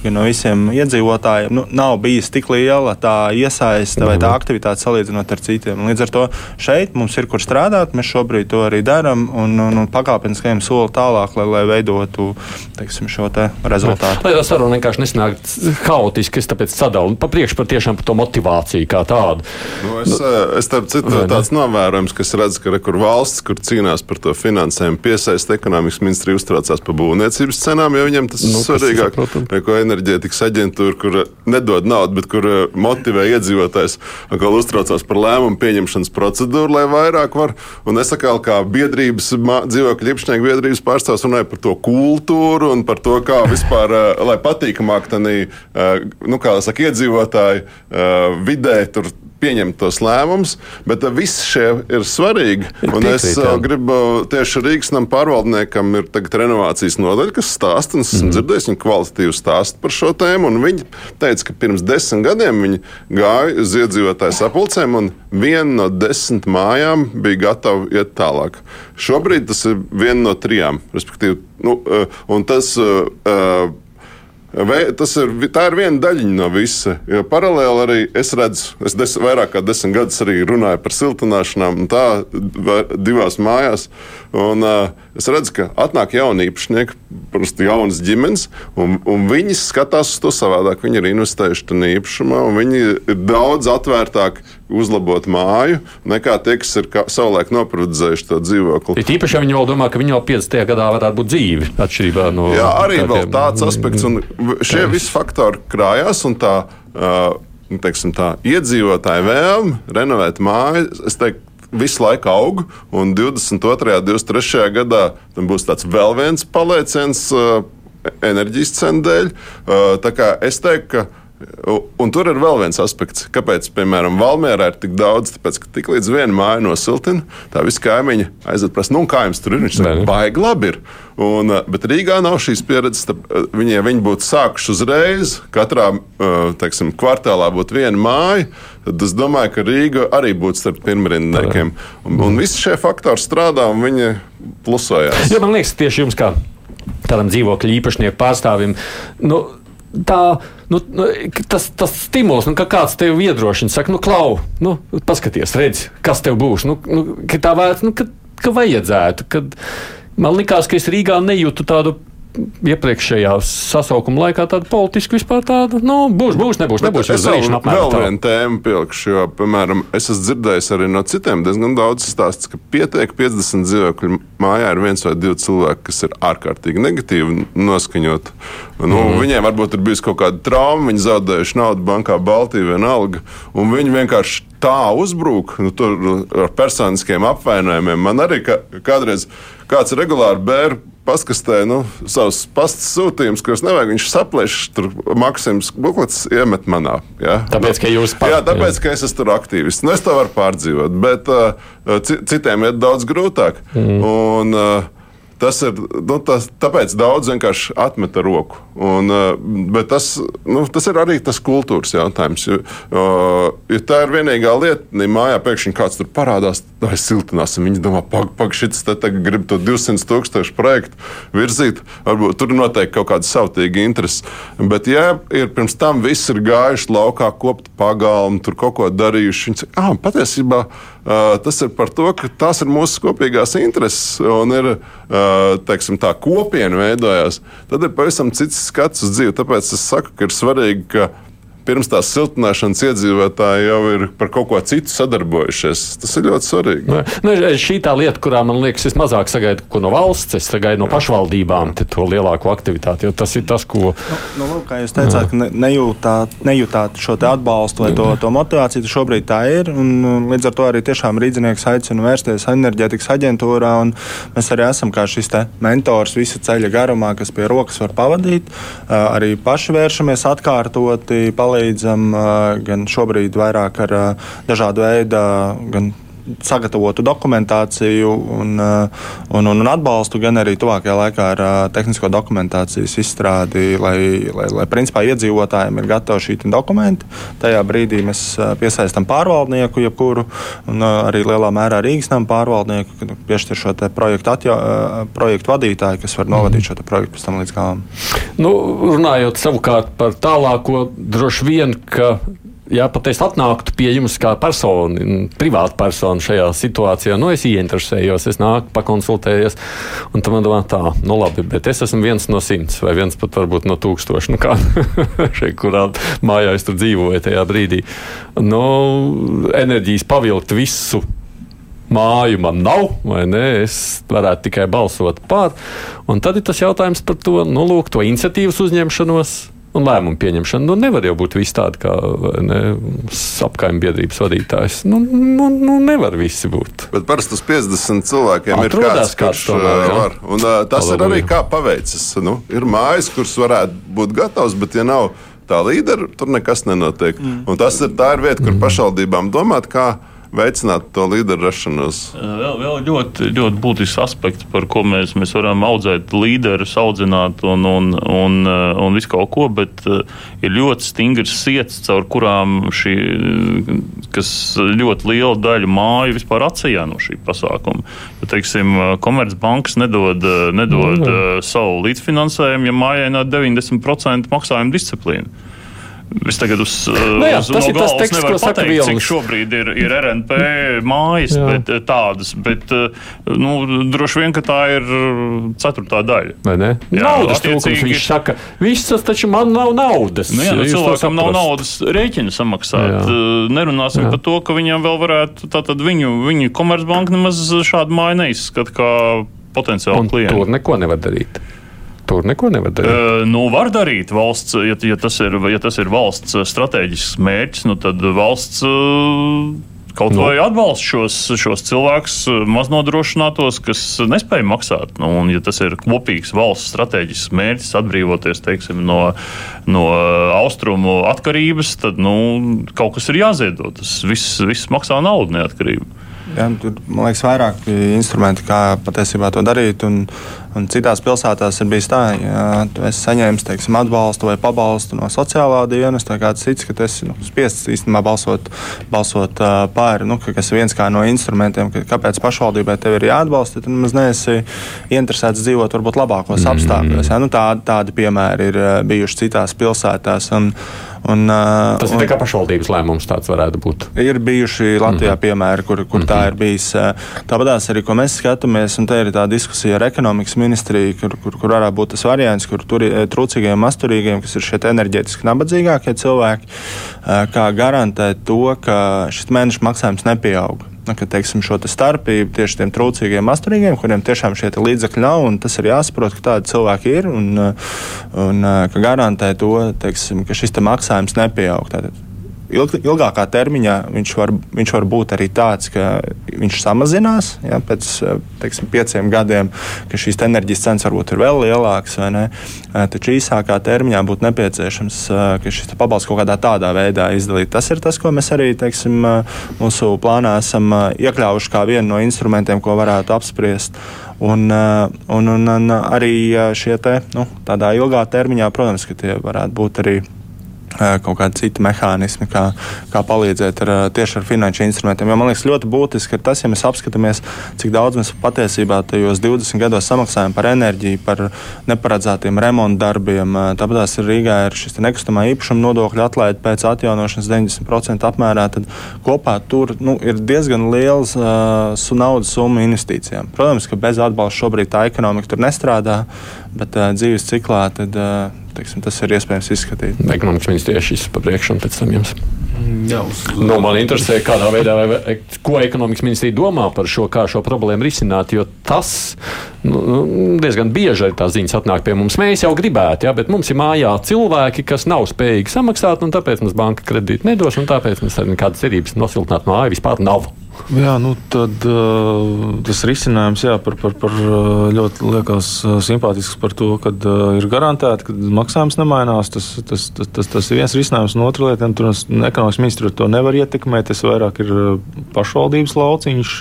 gan no visiem iedzīvotājiem, nu, nav bijis tik liela tā iesaiste vai tā mhm. aktivitāte salīdzinot ar citiem. Līdz ar to šeit mums ir kur strādāt, mēs šobrīd to arī darām, un, un, un pakāpeniski ejam soli tālāk, lai, lai veidotu teiksim, šo te rezultātu. Lai tā saruna vienkārši nesnākt haotiski. Es tāpēc sadalu pa priekšu par tiešām par to motivāciju kā tādu. Nu, es, nu, es starp citu ne, tāds ne? novērojums, ka es redzu, ka rekur valsts, kur cīnās par to finansējumu, piesaista ekonomikas ministrija uztraucās par būvniecības cenām, jo viņam tas nu, ir svarīgāk. Neko enerģētikas aģentūra, kur nedod naudu, bet kur motivē iedzīvotājs, atkal uztraucās par lēmumu pieņemšanas procedūru, lai vairāk var. Un es atkal kā biedrības, dzīvokļu īpašnieku biedrības pārstāvs runāju par to kultūru un par to, kā vispār, lai patīkamāk tanī Eh, nu, kā saka, iedzīvotāju eh, vidē tur pieņemt tos lēmumus, bet viss šie ir svarīgi. Un es jā. gribu tieši Rīgas nam pārvaldniekam ir tagad renovācijas nodaļa, kas stāsta, un es esmu mm. dzirdējis viņu kvalitatīvu stāstu par šo tēmu, un viņi teica, ka pirms desmit gadiem viņi gāja uz iedzīvotāju sapulcēm, un viena no desmit mājām bija gatava iet tālāk. Šobrīd tas ir viena no trijām, respektīvi, nu, un tas. Uh, Tas ir, tā ir viena daļiņa no visa. Jo paralēli arī es redzu, es des, vairāk kā desmit gadus arī runāju par siltināšanām, tā divās mājās. Un, uh, es redzu, ka atnāk jauni īpašnieki, parasti jaunas ģimenes, un, un viņi skatās uz to savādāk. Viņi ir investējuši tajā īpašumā, un viņi ir daudz atvērtāki uzlabot māju nekā tie, kas ir savulaik noproducējuši to dzīvokli. Ir īpaši, ja viņi vēl domā, ka viņi jau 50. gadā varētu būt dzīvi, atšķirībā no. Jā, arī tādiem... tāds aspekts, un šie visi faktori krājās, un tā, teiksim, tā iedzīvotāja vēlme renovēt māju, es teiktu, visu laiku aug, un 22. un 23. gadā tam būs tāds vēl viens palieciens enerģijas cenu dēļ. Tā kā es teiktu, ka Un tur ir vēl viens aspekts, kāpēc, piemēram, Valmjerā ir tik daudz. Tāpēc, ka tik līdz viena māja nosiltina, tā visa kaimiņa aiziet prasa, nu, kā jums tur ir. Viņš saka, baigi labi ir. Un, eh, bet Rīgā nav šīs pieredzes. Eh, viņi, viņi būtu sākuši uzreiz, katrā eh, teiksim, kvartālā būtu viena māja, tad es domāju, ka Rīga arī būtu starp pirmrindiniekiem. Un, un visi šie faktori strādā un viņi plusojās. Ja man liekas, tieši jums kā tādam dzīvokļu īpašnieku pārstāvim. Nu, tā, nu, nu, tas, tas stimuls, nu, ka kāds tevi iedrošina, saka, nu, klau, nu, paskaties, redz, kas tev būs. Nu, nu, ka tā vērts, nu, ka, ka vajadzētu. Kad man likās, ka es Rīgā nejūtu tādu iepriekšējā sasaukuma laikā tāda politiski vispār tāda, nu, būs, būs, nebūs, nebūs. Es vēl, vēl vienu tēmu pilkšu, jo, piemēram, es esmu dzirdējis arī no citiem diezgan daudz stāstus, ka pietiek 50 dzīvokļu mājā ir viens vai divi cilvēki, kas ir ārkārtīgi negatīvi noskaņot. Nu, mm. Viņiem varbūt ir bijusi kaut kāda trauma, viņi zaudējuši naudu bankā Baltijā vienalga, un viņi vienkārši tā uzbrūk nu, ar personiskiem apvainojumiem. Man arī kā, kādreiz kāds regulāri bērns paskastē nu, savus pastas sūtījumus, kurus nevajag. Viņš saplēš, tur Maksims Buklets iemet manā. Ja? Tāpēc, ka jūs pat, jā, tāpēc, jā. ka es esmu tur aktīvists. Nu, es to varu pārdzīvot, bet uh, citiem ir daudz grūtāk. Mm. Un, uh, Tas ir nu, tas, tāpēc daudz vienkārši atmeta roku. Un, eh, tas, nu, tas ir arī tas kultūras jautājums. Jo, jo tā ir vienīgā lieta, ka mājā pēkšņi kāds tur parādās, lai siltināsim. Viņi domā, pagaidi, pag, šis te grib to 200 tūkstošu projektu virzīt. Varbūt tur noteikti kaut kāda savtīga interese. Bet, ja ir pirms tam viss ir gājuši laukā, kopt pagalmu, tur kaut ko darījuši, viņi saka, ah, patiesībā tas ir par to, ka tās ir mūsu kopīgās intereses un ir teiksim, tā kopiena veidojās. Tad ir pavisam cits skats uz dzīvi. Tāpēc es saku, ka ir svarīgi, ka pirms tās siltināšanas iedzīvotāji jau ir par kaut ko citu sadarbojušies. Tas ir ļoti svarīgi. Nu, nu, šī tā lieta, kurā man liekas, es mazāk sagaidu no valsts, es sagaidu no pašvaldībām to lielāko aktivitāti. Tas ir tas, ko. Nu, nu, lūk, kā jūs teicāt, ka nejūtāt, nejūtāt šo atbalstu vai to, to motivāciju, tas šobrīd tā ir. Un, līdz ar to arī tiešām rīznieks aicina vērsties enerģētikas aģentūrā. Mēs arī esam kā šis mentors visu ceļa garumā, kas pie rokas var pavadīt. Arī paši vēršamies atkārtoti. Palīdz palīdzam gan šobrīd vairāk ar dažādu veidu gan sagatavotu dokumentāciju un, uh, un, un atbalstu, gan arī tuvākajā laikā ar uh, tehnisko dokumentācijas izstrādi, lai, lai, lai principā iedzīvotājiem ir gatavi šī dokumenti. Tajā brīdī mēs uh, piesaistām pārvaldnieku, jebkuru, un arī lielā mērā Rīgas nama pārvaldnieku, kad piešķir šo projektu, atja, projektu vadītāju, kas var novadīt šo projektu pēc tam līdz galam. Nu, runājot savukārt par tālāko, droši vien, ka ja pat es atnāktu pie jums kā persona, privāta persona šajā situācijā, nu, es ieinteresējos, es nāku, pakonsultējos, un tam man domā, tā, nu, labi, bet es esmu viens no simts, vai viens pat varbūt no tūkstoša, nu, kā šeit, kurā mājā es tur dzīvoju tajā brīdī. Nu, enerģijas pavilkt visu māju man nav, vai ne? Es varētu tikai balsot par. Un tad ir tas jautājums par to, nu, lūk, to iniciatīvas uzņemšanos un lēmumu pieņemšana. Nu, nevar jau būt viss tāds, kā apkaimē biedrības vadītājs. Nu, nu, nu, nevar visi būt. Bet parasti uz 50 cilvēkiem Atrodās ir kāds, kāds kurš tomēr, uh, var. Un, uh, tas Alabuja. ir arī kā paveicis. Nu, ir mājas, kuras varētu būt gatavas, bet ja nav tā līdera, tur nekas nenotiek. Mm. Un tas ir tā ir vieta, kur mm. pašvaldībām domāt, kā veicināt to līderu rašanos. Vēl, vēl ļoti, ļoti būtisks aspekts, par ko mēs, mēs varam audzēt līderus, audzināt un, un, un, un visu kaut ko, bet ir ļoti stingrs sirds, caur kurām šī, kas ļoti liela daļa māju vispār atsajā no šī pasākuma. Ja, teiksim, Komercbanks nedod, nedod mm. savu līdzfinansējumu, ja mājai nav 90% maksājuma disciplīna. Es tagad uz, nu jā, uz tas no ir tas teksts, ko saka pateikt, cik šobrīd ir, ir RNP mājas, jā. bet eh, tādas, bet eh, nu, droši vien, ka tā ir ceturtā daļa. Vai ne? Jā, naudas attiecīgi... trūkums, viņš saka, viss tas taču man nav naudas. Nu, jā, nu, cilvēkam nav naudas rēķina samaksāt. Jā. Eh, nerunāsim jā. par to, ka viņam vēl varētu, tātad viņu, viņu Komercbanka nemaz šādu māju neizskata kā potenciāli klientu. Tur neko nevar darīt. Tur neko nevar darīt. Uh, nu, var darīt valsts, ja, ja, tas ir, ja tas ir valsts strateģisks mērķis, nu, tad valsts. Uh, Kaut nu. vai atbalsta šos, šos cilvēkus, maznodrošinātos, kas nespēja maksāt. Nu, un, ja tas ir kopīgs valsts strateģisks mērķis, atbrīvoties teiksim, no, no austrumu atkarības, tad nu, kaut kas ir jāziedo. Tas viss, viss maksā naudu neatkarību. Ja, tur, man liekas, vairāk instrumenti, kā patiesībā to darīt. Un, un citās pilsētās ir bijis tā, ja tu esi saņēmis teiksim, atbalstu vai pabalstu no sociālā dienesta, vai kāds cits, ka tu esi nu, spiests īstenībā balsot, balsot uh, pāri. Nu, kas ir viens no instrumentiem, ka, kāpēc pašvaldībai tev ir jāatbalsta, tad nemaz neesi interesēts dzīvot varbūt labākos mm apstākļos. Ja? Nu, tā, tādi piemēri ir bijuši citās pilsētās. Un, Un, uh, Tas ir kā pašvaldības lēmums, tāds varētu būt. Ir bijuši Latvijā mm -hmm. piemēri, kur, kur mm -hmm. tā mhm. ir bijis. Tāpatās arī, ko mēs skatāmies, un te ir tā diskusija ar ekonomikas ministriju, kur, kur, kur varētu būt tas variants, kur tur trūcīgiem, masturīgiem, kas ir šie enerģētiski nabadzīgākie cilvēki, kā garantēt to, ka šis mēneša maksājums nepieaug nu, ka, teiksim, šo te starpību tieši tiem trūcīgiem, asturīgiem, kuriem tiešām šie līdzekļi nav, tas ir jāsaprot, ka tādi cilvēki ir un, un ka garantē to, teiksim, ka šis te maksājums nepieaug. Tātad ilg, ilgākā termiņā viņš var, viņš var būt arī tāds, ka viņš samazinās ja, pēc teiksim, pieciem gadiem, ka šīs enerģijas cenas varbūt ir vēl lielākas. Taču īsākā termiņā būtu nepieciešams, ka šis pabalsts kaut kādā tādā veidā izdalīt. Tas ir tas, ko mēs arī teiksim, mūsu plānā esam iekļāvuši kā vienu no instrumentiem, ko varētu apspriest. Un, un, un, un arī šie te, nu, tādā ilgā termiņā, protams, ka tie varētu būt arī kaut kādi citi mehānismi, kā, kā palīdzēt ar, tieši ar finanšu instrumentiem. Jo man liekas, ļoti būtiski ir tas, ja mēs apskatāmies, cik daudz mēs patiesībā tajos 20 gados samaksājam par enerģiju, par neparedzētiem remontu darbiem. Tāpat ir Rīgā ir šis nekustamā īpašuma nodokļa atlaide pēc atjaunošanas 90% apmērā. Tad kopā tur nu, ir diezgan liels uh, naudas summa investīcijām. Protams, ka bez atbalsta šobrīd tā ekonomika tur nestrādā, bet uh, dzīves ciklā tad. Uh, teiksim, tas ir iespējams izskatīt. Ekonomikas ministrija šis pa priekšu un pēc tam jums. Jā, uz... no, man interesē, kādā veidā, vai, ko ekonomikas ministrija domā par šo, kā šo problēmu risināt. Jo tas nu, nu diezgan bieži arī tās ziņas atnāk pie mums. Mēs jau gribētu, ja, bet mums ir mājā cilvēki, kas nav spējīgi samaksāt, un tāpēc mums banka kredītu nedos, un tāpēc mums arī nekādas cerības nosiltināt māju vispār nav. Jā, nu tad uh, tas risinājums jā, par, par, par ļoti liekas simpātisks par to, ka uh, ir garantēti, ka maksājums nemainās. Tas, tas, tas, tas, tas ir viens risinājums, un otra lieta, tur ekonomikas ministri to nevar ietekmēt. Tas vairāk ir pašvaldības lauciņš.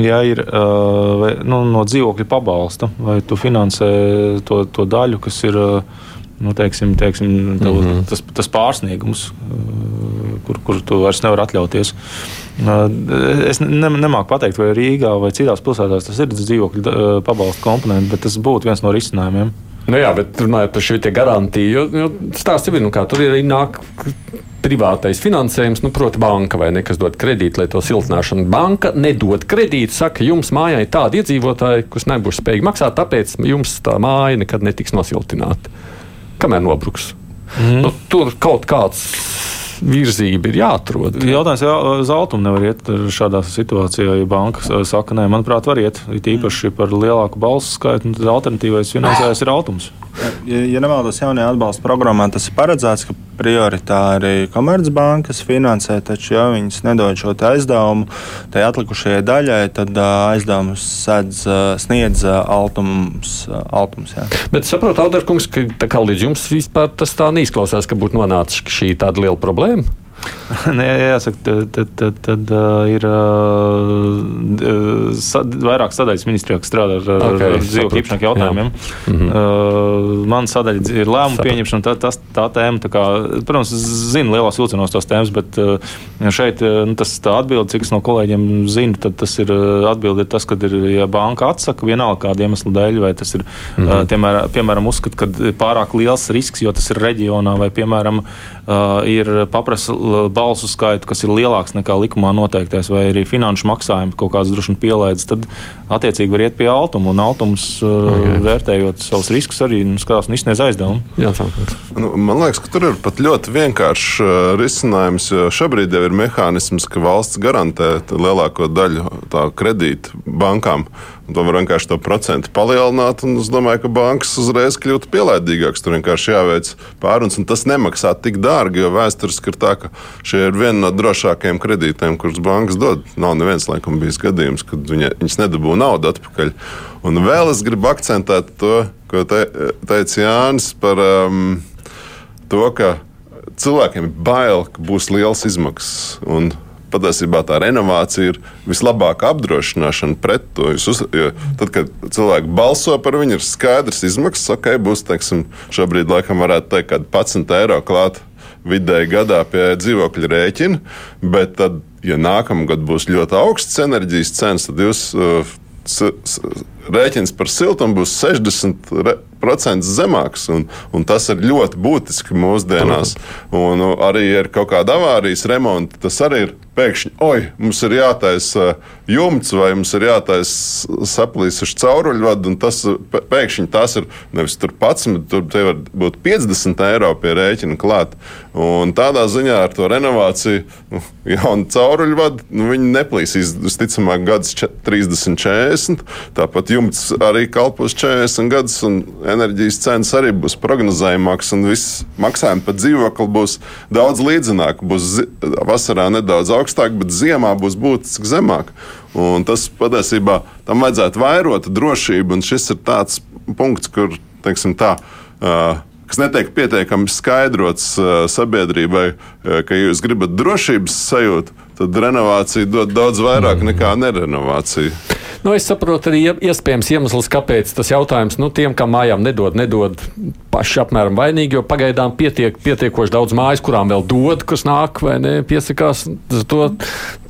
Ja ir uh, nu, no dzīvokļa pabalsta, vai tu finansē to, to daļu, kas ir nu, teiksim, teiksim, tev, mm -hmm. tas, tas pārsniegums, kur, kur tu vairs nevari atļauties. Es ne, nemāku pateikt, vai Rīgā vai citās pilsētās tas ir dzīvokļu pabalstu komponents, bet tas būtu viens no risinājumiem. Nu jā, bet runājot par šo garantiju, jo, jo stāsts ir, nu kā tur ir nāk privātais finansējums, nu, proti, banka vai ne, kas dod kredītu, lai to siltināšanu. Banka nedod kredītu, saka, jums mājā ir tādi iedzīvotāji, kas nebūs spējīgi maksāt, tāpēc jums tā māja nekad netiks nosiltināta. Kamēr nobruks? Mm. Nu, tur kaut kāds virzība ir jāatrod. Jautājums, jā, zeltumu nevar iet šādā situācijā, ja banka saka, nē, manuprāt, var iet. It īpaši par lielāku balsu skaitu, tad alternatīvais finansējums ir altums. Ja, ja nemaldos, jaunajā atbalsta programmā tas ir paredzēts, ka prioritāri Komercbankas finansē, taču, ja viņas nedod šo aizdevumu tai atlikušajai daļai, tad aizdevumus sēdz, sniedz altums. altums jā. Bet saprotu, Alderkungs, ka līdz jums vispār tas tā neizklausās, ka būtu nonācis šī tāda liela problēma. Nē, jāsaka, tad, tad, tad, tad uh, ir uh, sa, vairāk sadaļas ministrijā, kas strādā ar, okay, ar dzīvokļu īpašnieku jautājumiem. Mm -hmm. uh, man sadaļa ir lēmuma pieņemšana, tā, tas, tā tēma. Tā kā, protams, zinu lielās vilcienos tās tēmas, bet uh, šeit nu, tas atbildi, cik es no kolēģiem zinu, tad tas ir atbildi ir tas, ka ir, ja banka atsaka vienalga kādu iemeslu dēļ, vai tas ir, mm -hmm. uh, tiemēr, piemēram, uzskat, ka pārāk liels risks, jo tas ir reģionā, vai, piemēram, uh, ir paprasa balsu skaitu, kas ir lielāks nekā likumā noteiktais, vai arī finanšu maksājumu kaut kādas droši pielaides, tad attiecīgi var iet pie altuma. Un altums, uh, okay. vērtējot savus riskus, arī nu, skatās un izsniedz aizdevumu. Jā, nu, man liekas, ka tur ir pat ļoti vienkāršs uh, risinājums, šobrīd jau ir mehānisms, ka valsts garantē lielāko daļu tā kredītu bankām. To var vienkārši to procentu palielināt, un es domāju, ka bankas uzreiz kļūtu pielaidīgākas. Tur vienkārši jāveic pārunas, un tas nemaksā tik dārgi, jo vēsturiski ir tā, ka šie ir viena no drošākajiem kredītiem, kurus bankas dod. Nav neviens, laikam, bijis gadījums, kad viņa, viņas nedabū naudu atpakaļ. Un vēl es gribu akcentēt to, ko te, teica Jānis par um, to, ka cilvēkiem ir bail, ka būs liels izmaksas. Patiesībā tā renovācija ir vislabākā apdrošināšana pret to. Uz, tad, kad cilvēki balso par viņu, ir skaidrs izmaksas, ok, būs, teiksim, šobrīd laikam varētu teikt, kad 11 eiro klāt vidēji gadā pie dzīvokļa rēķina, bet tad, ja nākamgad būs ļoti augsts enerģijas cenas, tad jūs uh, rēķins par siltumu būs 60% zemāks. Un, un tas ir ļoti būtiski mūsdienās. Un, nu, arī ar kaut kādu avārijas remontu tas arī ir pēkšņi, oi, mums ir jātaisa jumts vai mums ir jātaisa saplīsuši cauruļvadi, un tas pēkšņi tas ir nevis tur 11, tur te var būt 50 eiro pie rēķina klāt. Un tādā ziņā ar to renovāciju, nu, jaunu cauruļvadu, nu, viņi neplīsīs, visticamāk, gadus 30, 40. Tāpat jumts arī kalpos 40 gadus, un enerģijas cenas arī būs prognozējumākas, un viss maksājumi par dzīvokli būs daudz līdzenāk. Būs vasarā nedaudz augstāk augstāk, bet ziemā būs būtiski zemāk. Un tas patiesībā tam vajadzētu vairot drošību, un šis ir tāds punkts, kur, teiksim, tā. Uh, kas netiek pietiekami skaidrots uh, sabiedrībai, uh, ka jūs gribat drošības sajūtu, tad renovācija dod daudz vairāk mm. nekā nerenovācija. Nu, es saprotu arī iespējams iemesls, kāpēc tas jautājums nu, tiem, kam mājām nedod, nedod paši apmēram vainīgi, jo pagaidām pietiek, pietiekoši daudz mājas, kurām vēl dod, kas nāk vai ne, piesakās. To,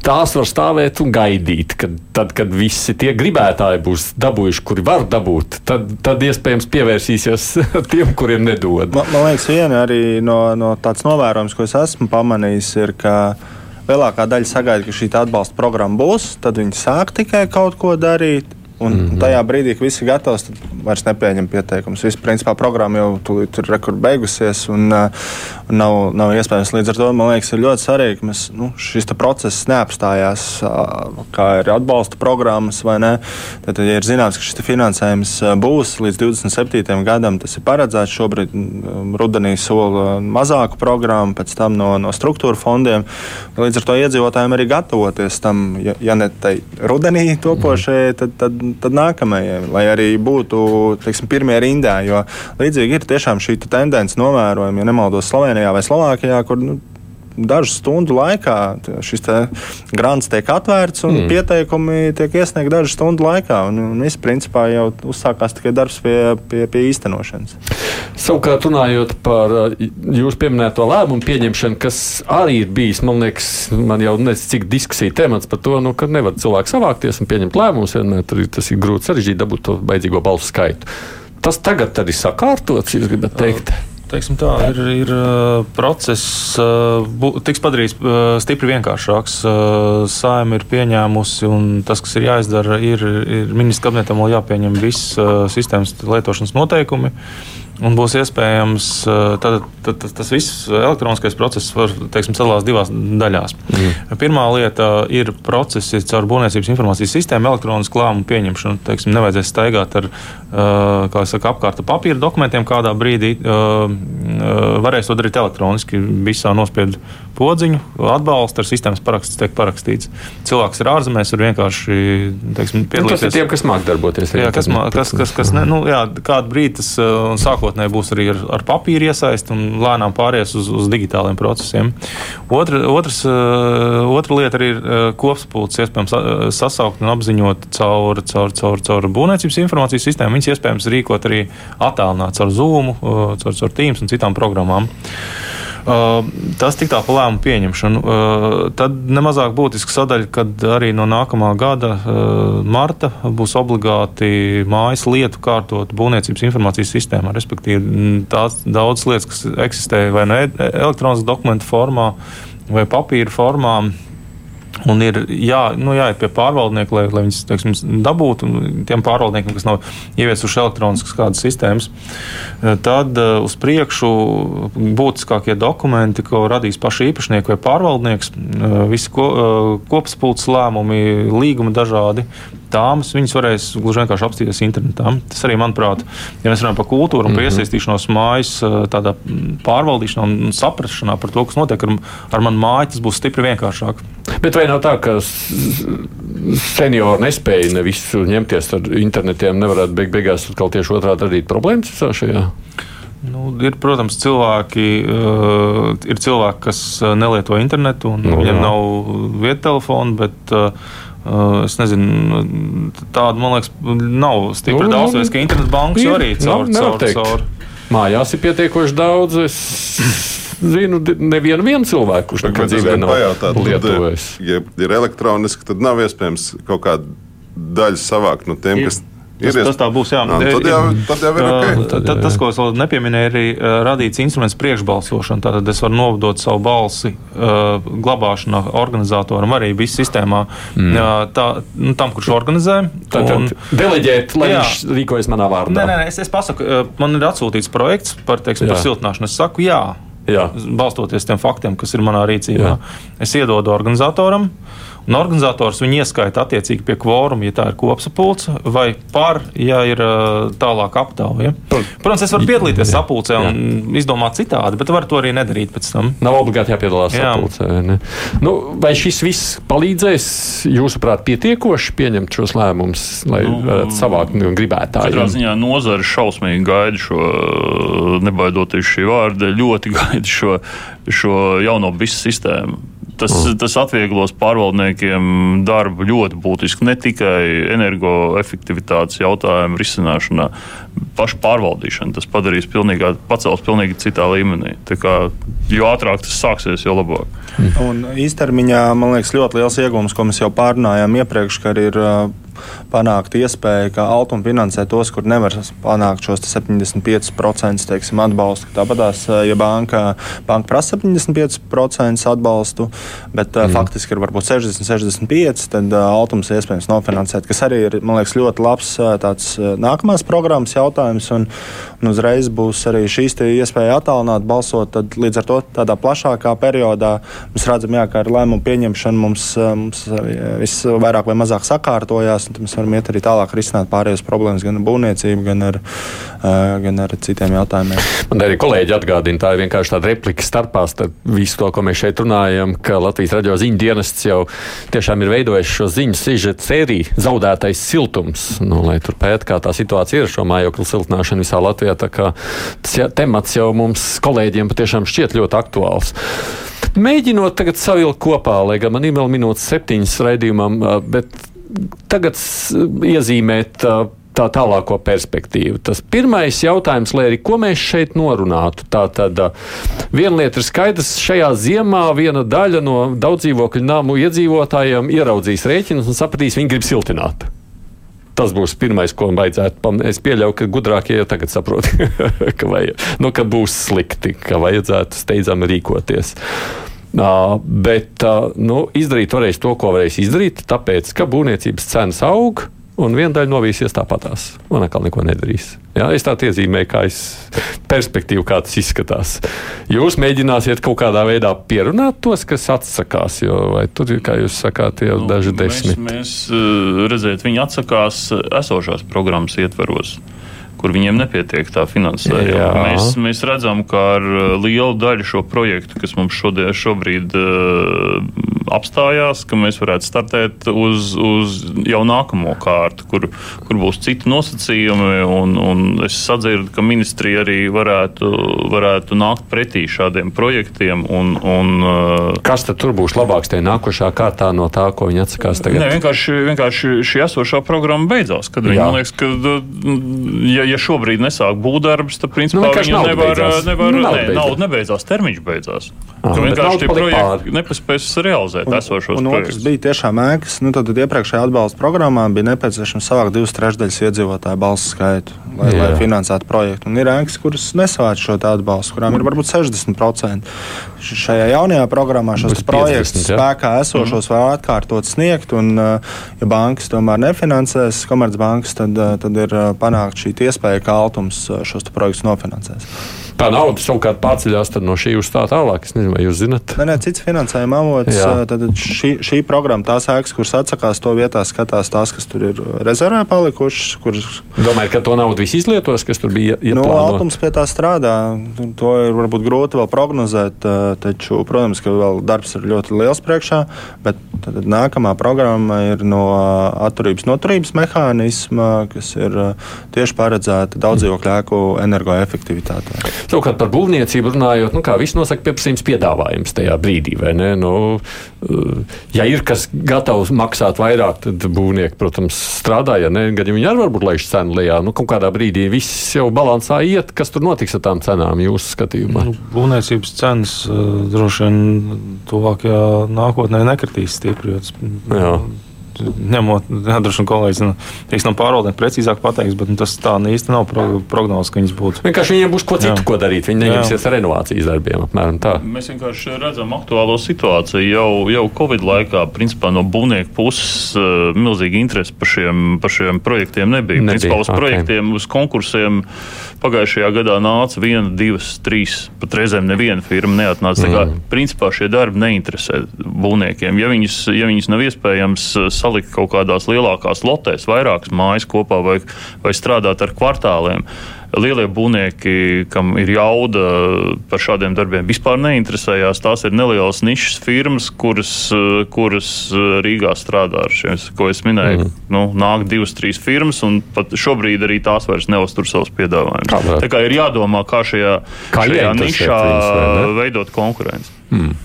tās var stāvēt un gaidīt, kad, tad, kad visi tie gribētāji būs dabūjuši, kuri var dabūt, tad, tad iespējams pievērsīsies tiem, kuriem nedod. Man, man liekas, viena arī no, no tāds novērojums, ko es esmu pamanījis, ir, ka lielākā daļa sagaida, ka šī atbalsta programma būs, tad viņi sāk tikai kaut ko darīt. Un mm -hmm. tajā brīdī, kad viss ir gatavs, tad vairs nepieņem pieteikumus. Viss, principā, programma jau tur ir beigusies un, uh, un nav, nav iespējams. Līdz ar to man liekas, ir ļoti svarīgi, ka mēs, nu, šis process neapstājās, uh, kā ir atbalsta programmas vai ne. Tad, ja ir zināms, ka šis finansējums uh, būs līdz 27. gadam, tas ir paredzēts. Šobrīd um, rudenī sola mazāku programmu, pēc tam no, no struktūra fondiem. Līdz ar to iedzīvotājiem arī gatavoties tam, ja, ja ne tai rudenī topošajai, tad, tad tad nākamajai, lai arī būtu teiksim, pirmie rindā. Jo līdzīgi ir tiešām šī tendence novērojama, ja nemaldos Slovenijā vai Slovākijā, kur nu, dažu stundu laikā šis grants tiek atvērts un mm. pieteikumi tiek iesniegti dažu stundu laikā. Un, un viss principā jau uzsākās tikai darbs pie, pie, pie īstenošanas. Savukārt, runājot par jūsu pieminēto lēmumu pieņemšanu, kas arī ir bijis, man liekas, man jau nezinu, cik diskusija temats par to, nu, ka nevar cilvēki savākties un pieņemt lēmumus. Vienmēr tas ir grūti sarežģīti dabūt to vajadzīgo balsu skaitu. Tas tagad arī sakārtots, jūs gribat teikt? Uh. Teiksim tā, ir, ir process, tiks padarīts stipri vienkāršāks. Saima ir pieņēmusi, un tas, kas ir jāizdara, ir, ir ministra kabinetam vēl jāpieņem viss sistēmas lietošanas noteikumi. Un būs iespējams, tad, tad, tad tas viss elektroniskais process var teiksim, sadalās divās daļās. Mm. Pirmā lieta ir procesi caur būvniecības informācijas sistēmu, elektronisku lēmumu pieņemšanu. Teiksim, nevajadzēs staigāt ar saka, apkārta papīra dokumentiem kādā brīdī. Varēs to darīt elektroniski, visā nospiedu podziņu, atbalstu, ar sistēmas paraksts tiek parakstīts. Cilvēks ir ārzemēs, var vienkārši teiksim, piedalīties. Nu, tas ir tiem, kas māk darboties. Jā, kas, mā, kas, kas, kas ne, nu, jā, kādu brīdi tas sākotnēji būs arī ar, ar papīru iesaist un lēnām pāries uz, uz digitāliem procesiem. Otra, otrs, otra lieta arī ir kopspults, iespējams sasaukt un apziņot caur, caur, caur, caur būvniecības informācijas sistēmu. Viņas iespējams rīkot arī attālināti caur Zoom, caur, caur Teams un citām programmām. Tas tik tā pa lēmumu pieņemšanu. Tad nemazāk būtiska sadaļa, kad arī no nākamā gada marta būs obligāti mājas lietu kārtot būvniecības informācijas sistēmā. Respektīvi, tās daudzas lietas, kas eksistē vai no nu elektroniskas dokumentu formā vai papīra formā Un ir jā, nu, jāiet pie pārvaldnieka, lai, lai viņas teiksim, dabūtu. Tiem pārvaldniekiem, kas nav ieviesuši elektroniskas kādas sistēmas, eh, tad uh, uz priekšu būtiskākie dokumenti, ko radīs paši īpašnieki vai pārvaldnieks, uh, visi ko, uh, kopspulces lēmumi, līgumi dažādi, tāmas, viņas varēs gluži vienkārši apstīties internetā. Tas arī, manuprāt, ja mēs runājam par kultūru un par mm -hmm. iesaistīšanos mājas tādā pārvaldīšanā un saprašanā par to, kas notiek ar, ar manu māju, tas būs stipri vienkāršāk. Bet vai nav tā, ka seniori nespēja ne visu ņemties ar internetiem, nevarētu beig beigās atkal tieši otrādi radīt problēmas visā šajā? Nu, ir, protams, cilvēki, uh, ir cilvēki, kas nelieto internetu, un nu, viņiem nav vieta telefona, bet Uh, es nezinu, tāda, man liekas, nav stipri nu, daudz, vai ka internetbankas jau arī caur, caur, caur. Mājās ir pietiekoši daudz. Es zinu nevienu cilvēku, kurš nekad dzīvē nav lietojis. Ja ir elektroniski, tad nav iespējams kaut kādu daļu savākt no tiem, kas Tas, tas tā būs. Jā, jā tad jau, tad jau ir ok. Tad, tad, tas, ko es vēl nepieminēju, ir arī radīts instruments priekšbalsošana. Tātad es varu nodot savu balsi uh, glabāšanā organizatoram arī visu sistēmā. Mm. Tā, nu, tam, kurš organizē. Tātad deleģēt, lai jā. viņš rīkojas manā vārdā. Nē, nē, es, es pasaku, man ir atsūtīts projekts par, teiksim, par siltināšanu. Es saku jā. Jā. Balstoties tiem faktiem, kas ir manā rīcībā, jā. es iedodu organizatoram. Uh, Un organizators viņu ieskaita attiecīgi pie kvoruma, ja tā ir kopsapulce, vai par, ja ir tālāk aptauja. Protams, es varu piedalīties jā, sapulcē un jā. izdomāt citādi, bet varu to arī nedarīt pēc tam. Nav obligāti jāpiedalās jā. sapulcē. Ne? Nu, vai šis viss palīdzēs, jūsuprāt, pietiekoši pieņemt šos lēmumus, lai nu, varētu savākt gribētāju? Katrā ziņā nozara šausmīgi gaida šo, nebaidoties šī vārda, ļoti gaida šo, šo jauno visu sistēmu Tas, mm. tas atvieglos pārvaldniekiem darbu ļoti būtiski ne tikai energoefektivitātes jautājumu risināšanā, pašu pārvaldīšanu. Tas padarīs pilnīgā, pacels pilnīgi citā līmenī. Kā, jo ātrāk tas sāksies, jo labāk. Un īstermiņā man liekas ļoti liels iegūms, ko mēs jau pārunājām iepriekš, ka ir panākt iespēju, ka Altuma finansē tos, kur nevar panākt šos 75% teiksim, atbalstu. Tāpat, ja banka, banka prasa 75% atbalstu, bet mm. faktiski ir varbūt 60, 65, tad Altums iespējams nofinansēt, kas arī ir liekas, ļoti labs tāds nākamās programmas jautājums. Un, un uzreiz būs arī šīs iespēja attālināt, balsot. Tad, līdz ar to tādā plašākā periodā mēs redzam, jā, ka ar lēmumu pieņemšanu mums, mums viss vairāk vai mazāk sakārtojās un mēs varam iet arī tālāk risināt pārējās problēmas gan ar būvniecību, gan ar, gan ar citiem jautājumiem. Man arī kolēģi atgādina, tā ir vienkārši tāda replika starpā starp visu to, ko mēs šeit runājam, ka Latvijas radio ziņu dienests jau tiešām ir veidojis šo ziņu sižetu sēriju zaudētais siltums, nu, lai tur pēt, kā tā situācija ir šo mājokļu siltināšanu visā Latvijā. Tā kā tas jā, temats jau mums kolēģiem patiešām šķiet ļoti aktuāls. Mēģinot tagad savilkt kopā, lai gan man ir vēl minūtes septiņas raidījumam, bet tagad iezīmēt tā tālāko perspektīvu. Tas pirmais jautājums, lai arī ko mēs šeit norunātu, tā tad viena lieta ir skaidrs, šajā ziemā viena daļa no daudz dzīvokļu namu iedzīvotājiem ieraudzīs rēķinus un sapratīs, viņi grib siltināt. Tas būs pirmais, ko vajadzētu pamanīt. Es pieļauju, ka gudrākie jau tagad saprot, ka, vajag, nu, ka būs slikti, ka vajadzētu steidzami rīkoties. Uh, bet uh, nu, izdarīt varēs to, ko varēs izdarīt, tāpēc, ka būvniecības cenas aug. Un viena daļa novīsies tāpatās, un atkal neko nedarīs. Jā, es tādu iezīmēju, kā es perspektīvu, kā tas izskatās. Jūs mēģināsiet kaut kādā veidā pierunāt tos, kas atsakās, jo tur ir, kā jūs sakāt, jau nu, daži desmit. Mēs, mēs eh, redzēt, viņi atsakās esošās programmas ietveros kur viņiem nepietiek tā finansējuma. Mēs, mēs redzam, ka ar uh, lielu daļu šo projektu, kas mums šodien, šobrīd uh, apstājās, ka mēs varētu startēt uz, uz jau nākamo kārtu, kur, kur būs citi nosacījumi. Un, un es sadzirdu, ka ministrija arī varētu, varētu nākt pretī šādiem projektiem. Un, un, uh, Kas tad tur būs labāks tajā nākošā kārtā no tā, ko viņi atsakās tagad? Ne, vienkārši, vienkārši šī esošā programma beidzās. Kad viņi, man liekas, ka, ja, ja šobrīd nesāk būvdarbs, tad principā nu, viņi nevar, nevar, nu, ne, nauda nebeidzās, termiņš beidzās. Aha, vienkārši tie projekti nepaspēs realizēt un, esošos un projektus. Otrs bija tiešām ēkas. Nu, tad, tad iepriekšējā atbalsta programmā bija nepieciešams savākt divas trešdaļas iedzīvotāju balsu skaitu, lai, Jā. lai finansētu projektu. Un ir ēkas, kuras nesavāc šo atbalstu, kurām ir varbūt 60%. Šajā jaunajā programmā šos projektus spēkā esošos mm. var atkārtot sniegt, un ja bankas tomēr nefinansēs, komercbankas, tad, tad ir panākt šī iespēja, ka Altums šos projektus nofinansēs. Tā nauda savukārt pārceļās no šī uz tā tālāk. Es nezinu, vai jūs zinat. Nē, nē cits finansējuma avots. Tad šī, šī programma, tās ēkas, kuras atsakās, to vietā skatās tās, kas tur ir rezervē palikušas. Kuras... Domāju, ka to naudu viss izlietos, kas tur bija. Nu, Altums pie tā strādā. To ir varbūt grūti vēl prognozēt, taču, protams, ka vēl darbs ir ļoti liels priekšā, bet tad nākamā programma ir no atturības noturības mehānisma, kas ir tieši paredzēta daudzdzīvokļu ēku energoefektivitātei. Savukārt par būvniecību runājot, nu, kā viss nosaka pieprasījums piedāvājums tajā brīdī? Nu, eh, ja ir kas gatavs maksāt vairāk, tad būvnieki, protams, strādā, ja ne, gan viņi arī varbūt laiž cenu lejā. Nu, kaut kādā brīdī viss jau balansā iet, kas tur notiks ar tām cenām jūsu skatījumā? Nu, būvniecības cenas uh, droši vien tuvākajā nākotnē nekritīs stipri. Jā ņemot, droši vien kolēģis nu, no pārvaldēm precīzāk pateiks, bet nu, tas tā īsti nav prognozes, ka viņas būtu. Vienkārši viņiem būs ko citu, Jā. ko darīt. Viņi neņemsies ar renovācijas darbiem. Apmēram tā. Mēs vienkārši redzam aktuālo situāciju. Jau, jau Covid laikā, principā no būvnieku puses, uh, milzīgi interesi par šiem, par šiem projektiem nebija. nebija. Principā uz okay. projektiem, uz konkursiem pagājušajā gadā nāca viena, divas, trīs, pat reizēm neviena firma neatnāca. Mm. Tā kā mm. principā šie darbi neinteresē būvniekiem. Ja viņus, ja viņus nav iespējams salikt kaut kādās lielākās lotēs, vairākas mājas kopā vai, vai strādāt ar kvartāliem. Lielie būvnieki, kam ir jauda par šādiem darbiem, vispār neinteresējās. Tās ir nelielas nišas firmas, kuras, kuras Rīgā strādā ar šiem, ko es minēju. Mm. Nu, nāk divas, trīs firmas, un pat šobrīd arī tās vairs neuztur savus piedāvājumus. Tā kā ir jādomā, kā šajā, kā šajā nišā veidot konkurenci. Mm.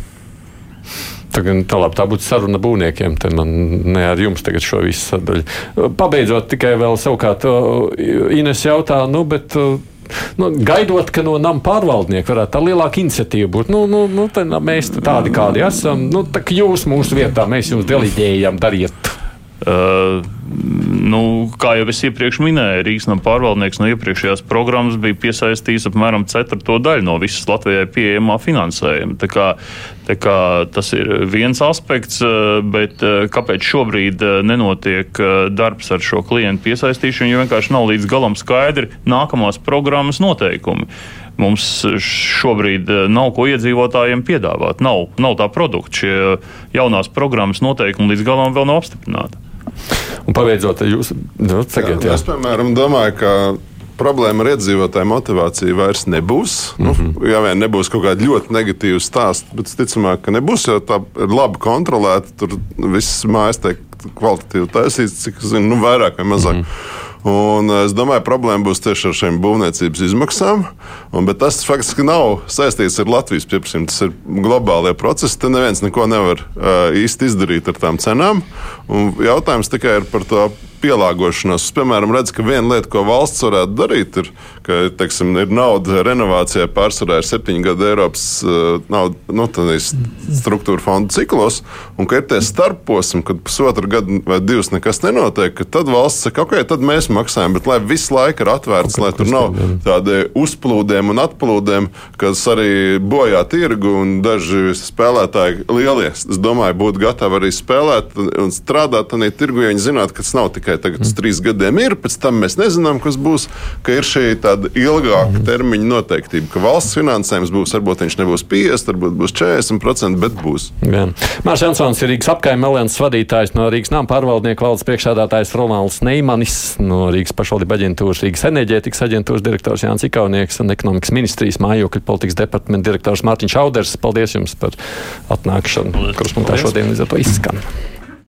Tagad, tā, labi, tā būtu saruna būvniekiem, man ne ar jums tagad šo visu sadaļu. Pabeidzot tikai vēl savukārt, Ines jautā, nu, bet. Nu, gaidot, ka no nama pārvaldnieka varētu tā lielāka iniciatīva būt. Nu, nu, nu, mēs tādi kādi esam. Nu, tā jūs mūsu vietā, mēs jums deliģējam, dariet. Uh, nu, kā jau es iepriekš minēju, Rīgas nama pārvaldnieks no iepriekšējās programmas bija piesaistījis apmēram ceturto daļu no visas Latvijai pieejamā finansējuma. Tā kā, tā kā tas ir viens aspekts, bet kāpēc šobrīd nenotiek darbs ar šo klientu piesaistīšanu, jo vienkārši nav līdz galam skaidri nākamās programmas noteikumi. Mums šobrīd nav ko iedzīvotājiem piedāvāt. Nav, nav tā produkta. Šie jaunās programmas noteikumi līdz galam vēl nav apstiprināti. Un pabeidzot, jūs nu, sakiet, jā, jā. Es, piemēram, domāju, ka problēma ar iedzīvotāju motivāciju vairs nebūs. Mm -hmm. nu, ja vien nebūs kaut kāda ļoti negatīva stāsta, bet ticamāk, ka nebūs, jo tā ir labi kontrolēta. Tur viss mājas tiek kvalitatīvi taisīts, cik zinu, nu, vairāk vai mazāk. Mm -hmm. Un eh, es domāju, problēma būs tieši ar šīm būvniecības izmaksām. Un, bet tas faktiski nav saistīts ar Latvijas pieprasījumu. Tas ir globālie procesi. Te neviens neko nevar uh, īsti izdarīt ar tām cenām. Un jautājums tikai ir par to pielāgošanos. Es, piemēram, redzu, ka viena lieta, ko valsts varētu darīt, ir, ka teiksim, ir nauda renovācijai pārsvarā ir septiņu gadu Eiropas uh, nauda, nu, struktūra fondu ciklos, un ka ir tie starposmi, kad pusotru gadu vai divus nekas nenotiek, tad valsts saka, ok, tad mēs maksājam, bet lai visu laiku ir atvērts, lai tur nav tādi uzplūdiem un atplūdiem, kas arī bojā tirgu un daži spēlētāji lielie, es domāju, būtu gatavi arī spēlēt un strādāt tādā tirgu, ja viņi zinātu, ka tas nav tikai tikai tagad uz trīs gadiem ir, pēc tam mēs nezinām, kas būs, ka ir šī tāda ilgāka termiņa noteiktība, ka valsts finansējums būs, varbūt viņš nebūs 50, varbūt būs 40%, bet būs. Mārcis Jansons ir Rīgas apkaimē alianses vadītājs no Rīgas nama pārvaldnieku valdes priekšsēdātājs Ronalds Neimanis, no Rīgas pašvaldība aģentūras, Rīgas enerģētikas aģentūras direktors Jānis Ikaunieks un ekonomikas ministrijas mājokļu politikas departamenta direktors Mārtiņš Auders. Paldies jums par atnākšanu, kurš mums tā šodien līdz ar to izskan.